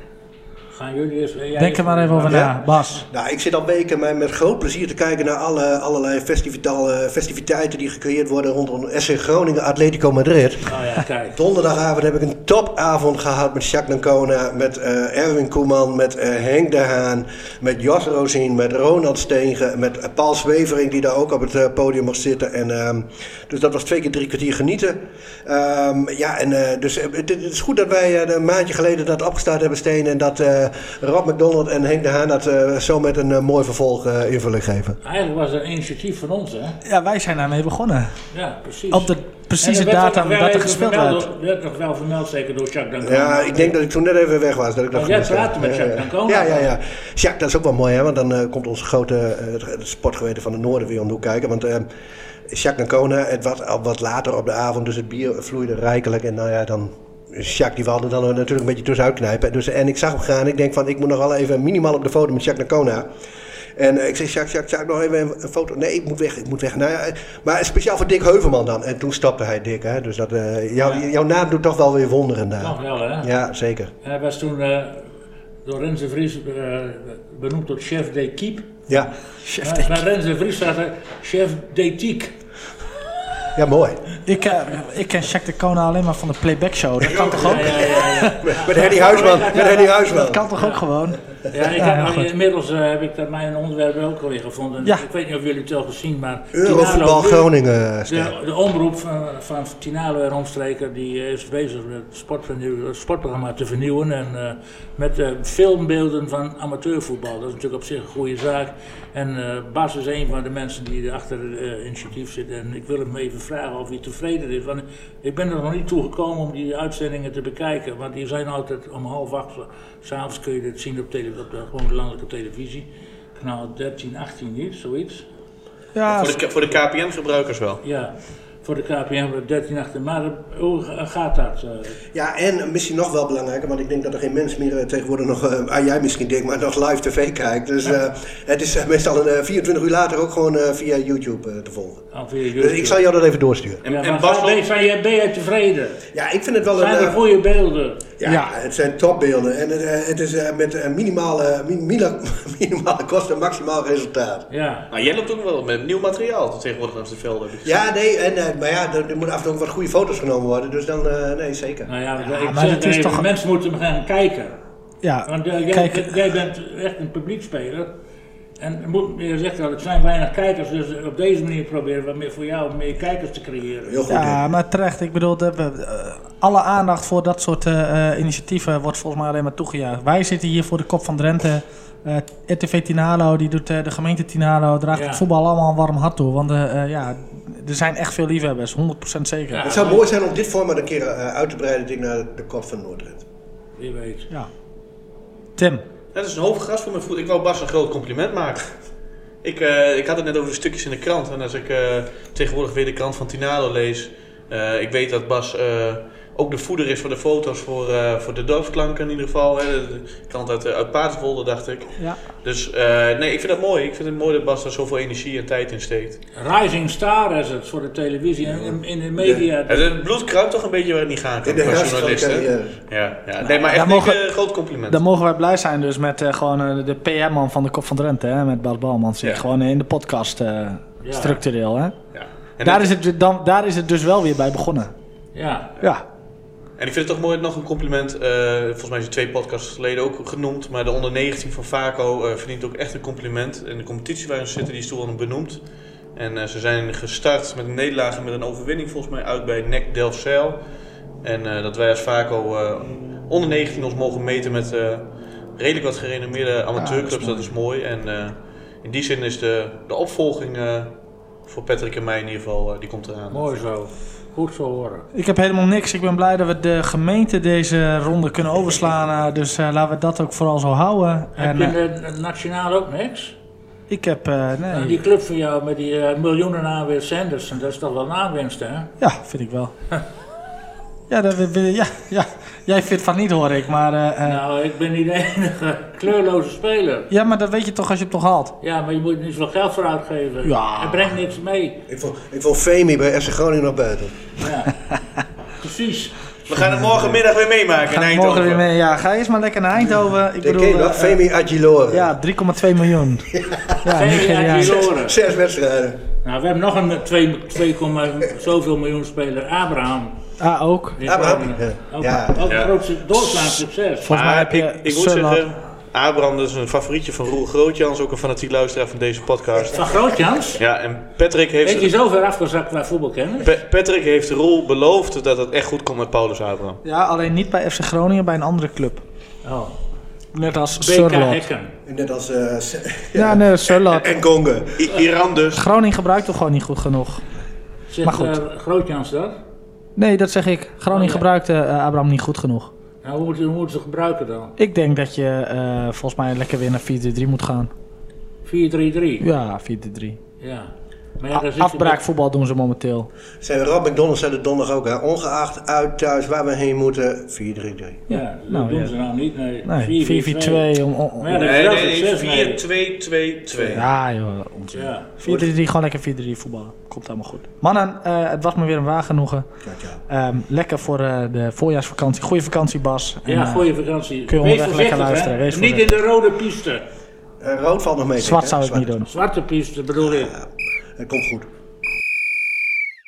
Gaan jullie eens... jij Denk er maar even over Ja. na. Bas. Nou, ik zit al weken met, met groot plezier te kijken naar alle, allerlei festivitale- festiviteiten die gecreëerd worden rondom SC Groningen Atletico Madrid. Nou ja, kijk. Donderdagavond heb ik een topavond gehad met Jacques Nancona, met eh, Erwin Koeman, met eh, Henk de Haan, met Jos Rosien, met Ronald Steegen, met eh, Paul Zwevering die daar ook op het eh, podium mocht zitten. En, ehm, dus dat was twee keer drie kwartier genieten. Ehm, ja, en eh, dus eh, het, het is goed dat wij eh, een maandje geleden dat opgestart hebben, Steen, en dat eh, Rob McDonald en Henk de Haan dat eh, zo met een eh, mooi vervolg eh, invulling geven. Eigenlijk was het een initiatief van ons, hè? Ja, wij zijn daarmee begonnen. Ja, precies. Op de precieze datum dat er gespeeld werd. door- werd nog wel vermeld, zeker door Jacques Dancona. Ja, ik denk dat ik toen net even weg was. Dat ik dat jij praatte met Jacques Dancona. Ja, ja, ja. Jacques, dat is ook wel mooi, hè? Want dan eh, komt onze grote eh, sportgeweten van het noorden weer om de hoek kijken. Want eh, Jacques Dancona, het wat, al wat later op de avond, dus het bier vloeide rijkelijk. En nou ja, dan... Jacques die wilde dan natuurlijk een beetje tussenuit knijpen. Dus, en ik zag hem gaan. Ik denk van, ik moet nog wel even minimaal op de foto met Jacques Dancona. En eh, ik zei, Jacques, Jacques, Jacques, nog even een, foto. Nee, ik moet weg, ik moet weg. Nou ja, eh, maar speciaal voor Dick Heuvelman dan. En toen stapte hij Dick, hè. Dus dat, eh, jou- Ja. jouw naam doet toch wel weer wonderen daar. Nog wel, hè? Ja, zeker. En hij was toen door Renze Vries benoemd tot chef d'équipe. Ja. Maar bij Renze Vries staat er chef d'éthique. Ja, mooi. Ik, eh, ik ken Jack de Kona alleen maar van de playback show. Dat kan toch ook? Met Henny Huisman. Met Henny Huisman. Dat kan toch ook gewoon? Ja, ik Ja, heb, maar goed. inmiddels eh, heb ik dat mijn onderwerp ook alweer gevonden. Ja. Ik weet niet of jullie het al gezien, maar... Eurovoetbal Groningen. De, de omroep van, van Tinalo en omstreken die is bezig met het sportvernieuw- sportprogramma te vernieuwen. En eh, met eh, filmbeelden van amateurvoetbal. Dat is natuurlijk op zich een goede zaak. En eh, Bas is een van de mensen die achter het eh, initiatief zit. En ik wil hem even vragen of hij tevreden is. Want ik ben er nog niet toe gekomen om die uitzendingen te bekijken. Want die zijn altijd om half acht. S'avonds kun je dit zien op, tele, op de, gewoon de landelijke televisie. Kanaal 13, 18 niet, zoiets. Ja, Voor de, voor de KPN-gebruikers wel. Ja, voor de KPM 13 achter. Maar eh, hoe gaat dat? eh? Ja, en misschien nog wel belangrijker, want ik denk dat er geen mens meer eh, tegenwoordig nog, eh, ah, jij misschien denkt, maar nog live tv kijkt. Dus eh, het is eh, meestal een, eh, 24 uur later ook gewoon eh, via YouTube eh, te volgen. Oh, via Dus YouTube? ik zal jou dat even doorsturen. En, Ja, en maar Bas, ben, je tevreden? Ja, ik vind het wel een... Zijn er eh, goede beelden? Ja, Ja. het zijn topbeelden en het, eh, het is eh, met eh, minimale, minimale kosten maximaal resultaat. Ja. nou, jij loopt ook wel met nieuw materiaal tegenwoordig langs de velden. Ja, nee, en, eh, maar ja, er, er moeten af en toe ook wat goede foto's genomen worden, dus dan, eh, nee, zeker. Nou ja, Ja, ik maar zeg het is toch- mensen moeten gaan kijken. ja. Want jij, Kijk, jij bent echt een publiekspeler. En moet, je zegt al, er zijn weinig kijkers, dus op deze manier proberen we meer voor jou meer kijkers te creëren. Heel goed. Ja, maar terecht. Ik bedoel, alle aandacht voor dat soort eh, eh, initiatieven wordt volgens mij alleen maar toegejuicht. Wij zitten hier voor de kop van Drenthe. Eh RTV Tinalo, die doet eh, de gemeente Tinalo, draagt Ja. het voetbal allemaal een warm hart toe. Want ja, er zijn echt veel liefhebbers, 100% zeker. Ja. Ja. Het zou mooi zijn om dit format een keer eh, uit te breiden, denk ik, naar de kop van Noordrent. Wie weet. Tim, Dat is een hoge gast voor mijn voet. Ik wou Bas een groot compliment maken. Ik, eh, ik had het net over de stukjes in de krant. En als ik eh, tegenwoordig weer de krant van Tinalo lees. eh, ik weet dat Bas eh, ook de voeder is voor de foto's voor, eh, voor de dorpsklanken in ieder geval. Hè. De, krant uit, eh, uit Paardenwolde dacht ik. ja. Dus eh, nee, ik vind dat mooi. Ik vind het mooi dat Bas er zoveel energie en tijd in steekt. Rising Star is het voor de televisie en in, in de media. Het bloed kruipt toch een beetje waar het niet kan In de als herfst van de journalist. hè? carrière. Ja, ja. Nee, maar echt daar mogen- een groot compliment. Dan mogen wij blij zijn dus met eh, gewoon de PR-man van de Kop van Drenthe, hè, met Bas Balmans. Ja. Gewoon in de podcast eh, Ja. structureel. Hè. ja. En Daar, is het, dan, daar is het dus wel weer bij begonnen. Ja. Ja, En ik vind het toch mooi, nog een compliment. eh, volgens mij is het twee podcasts geleden ook genoemd. Maar de onder 19 van Vaco eh, verdient ook echt een compliment. En de competitie waarin ze zitten, die is toen al benoemd. En eh, ze zijn gestart met een nederlaag en met een overwinning volgens mij uit bij NEC Delfzijl. En eh, dat wij als Vaco eh, onder 19 ons mogen meten met eh, redelijk wat gerenommeerde amateurclubs. dat, is mooi. En eh, in die zin is de, de opvolging eh, voor Patrick en mij in ieder geval, die komt eraan. Mooi zo. Goed zo horen. ik heb helemaal niks. Ik ben blij dat we de gemeente deze ronde kunnen overslaan. eh, dus eh, laten we dat ook vooral zo houden. Heb En, je de nationaal ook niks? ik heb, eh, Nou, nee, die club van jou met die miljoenen aanweer Sanderson, dat is toch wel een aanwinst, hè? ja, vind ik wel. ja, dat, ja, ja, jij vindt van niet hoor ik, maar... eh, eh, Nou, ik ben niet de enige kleurloze speler. Ja, maar dat weet je toch als je het toch haalt. Ja, maar je moet er niet zoveel geld voor uitgeven. Ja. Hij brengt niks mee. Ik vond, ik vond Femi bij FC Groningen nog buiten. Ja. Precies. We gaan het morgenmiddag weer meemaken in Eindhoven. morgen weer mee. Ja, ga eerst maar lekker naar Eindhoven. Ik Ik bedoel, eh, Femi Agilore. ja, 3,2 miljoen. Ja, Geen Nigeriaans. Aguiloren. Zes wedstrijden. Nou, we hebben nog een 2, 2, zoveel miljoen speler, Abraham. Ah, ook. Abraham, ja. Ook, Ja. ook Ja. een groot doorslaand succes. Volgens mij heb je ik, ik moet zeggen, Abraham is een favorietje van Roel Grootjans, ook een fanatiek luisteraar van deze podcast. Van Grootjans? Ja, en Patrick Weet je heeft, zo ver afgezakt qua voetbalkennis? Pa- Patrick heeft Roel beloofd dat het echt goed komt met Paulus Abraham. Ja, alleen niet bij FC Groningen, bij een andere club. Oh. Net als BK Surlot. Net als... eh, Ja, nee, Surlot. en Gonga. I- Iran dus. Groningen gebruikt toch gewoon niet goed genoeg? Zegt Maar goed. eh, Grootjans dat? Nee, dat zeg ik. Groningen Oh, ja. gebruikte eh, Abraham niet goed genoeg. Nou, hoe moeten moeten ze gebruiken dan? Ik denk dat je eh, volgens mij lekker weer naar 4-3 moet gaan. 4-3-3. Ja, 4-3. Ja. Maar ja, Afbraakvoetbal doen ze momenteel. Zijn Rob McDonald zei het donderdag ook, hè? ongeacht uit thuis waar we heen moeten, 4-3-3. met- Ja, dat Nou, doen ja. ze nou niet. Nee, Nee, 4-4-2. Om, om, Maar ja, dat is Nee, wel nee, succes mee. 4-2-2-2. Ja, joh, onzin. Ja. 4-3-3, gewoon lekker 4-3 voetballen. Komt helemaal goed. Mannen, eh, het was me weer een waar genoegen. Ehm, lekker voor eh, de voorjaarsvakantie. Goeie vakantie, Bas. En, Ja, eh, goede vakantie. kun je Wees onderweg lekker luisteren, wees Niet in de rode piste. Eh, rood valt nog mee. zwart zou ik niet doen. Zwarte piste bedoel ik. Het komt goed.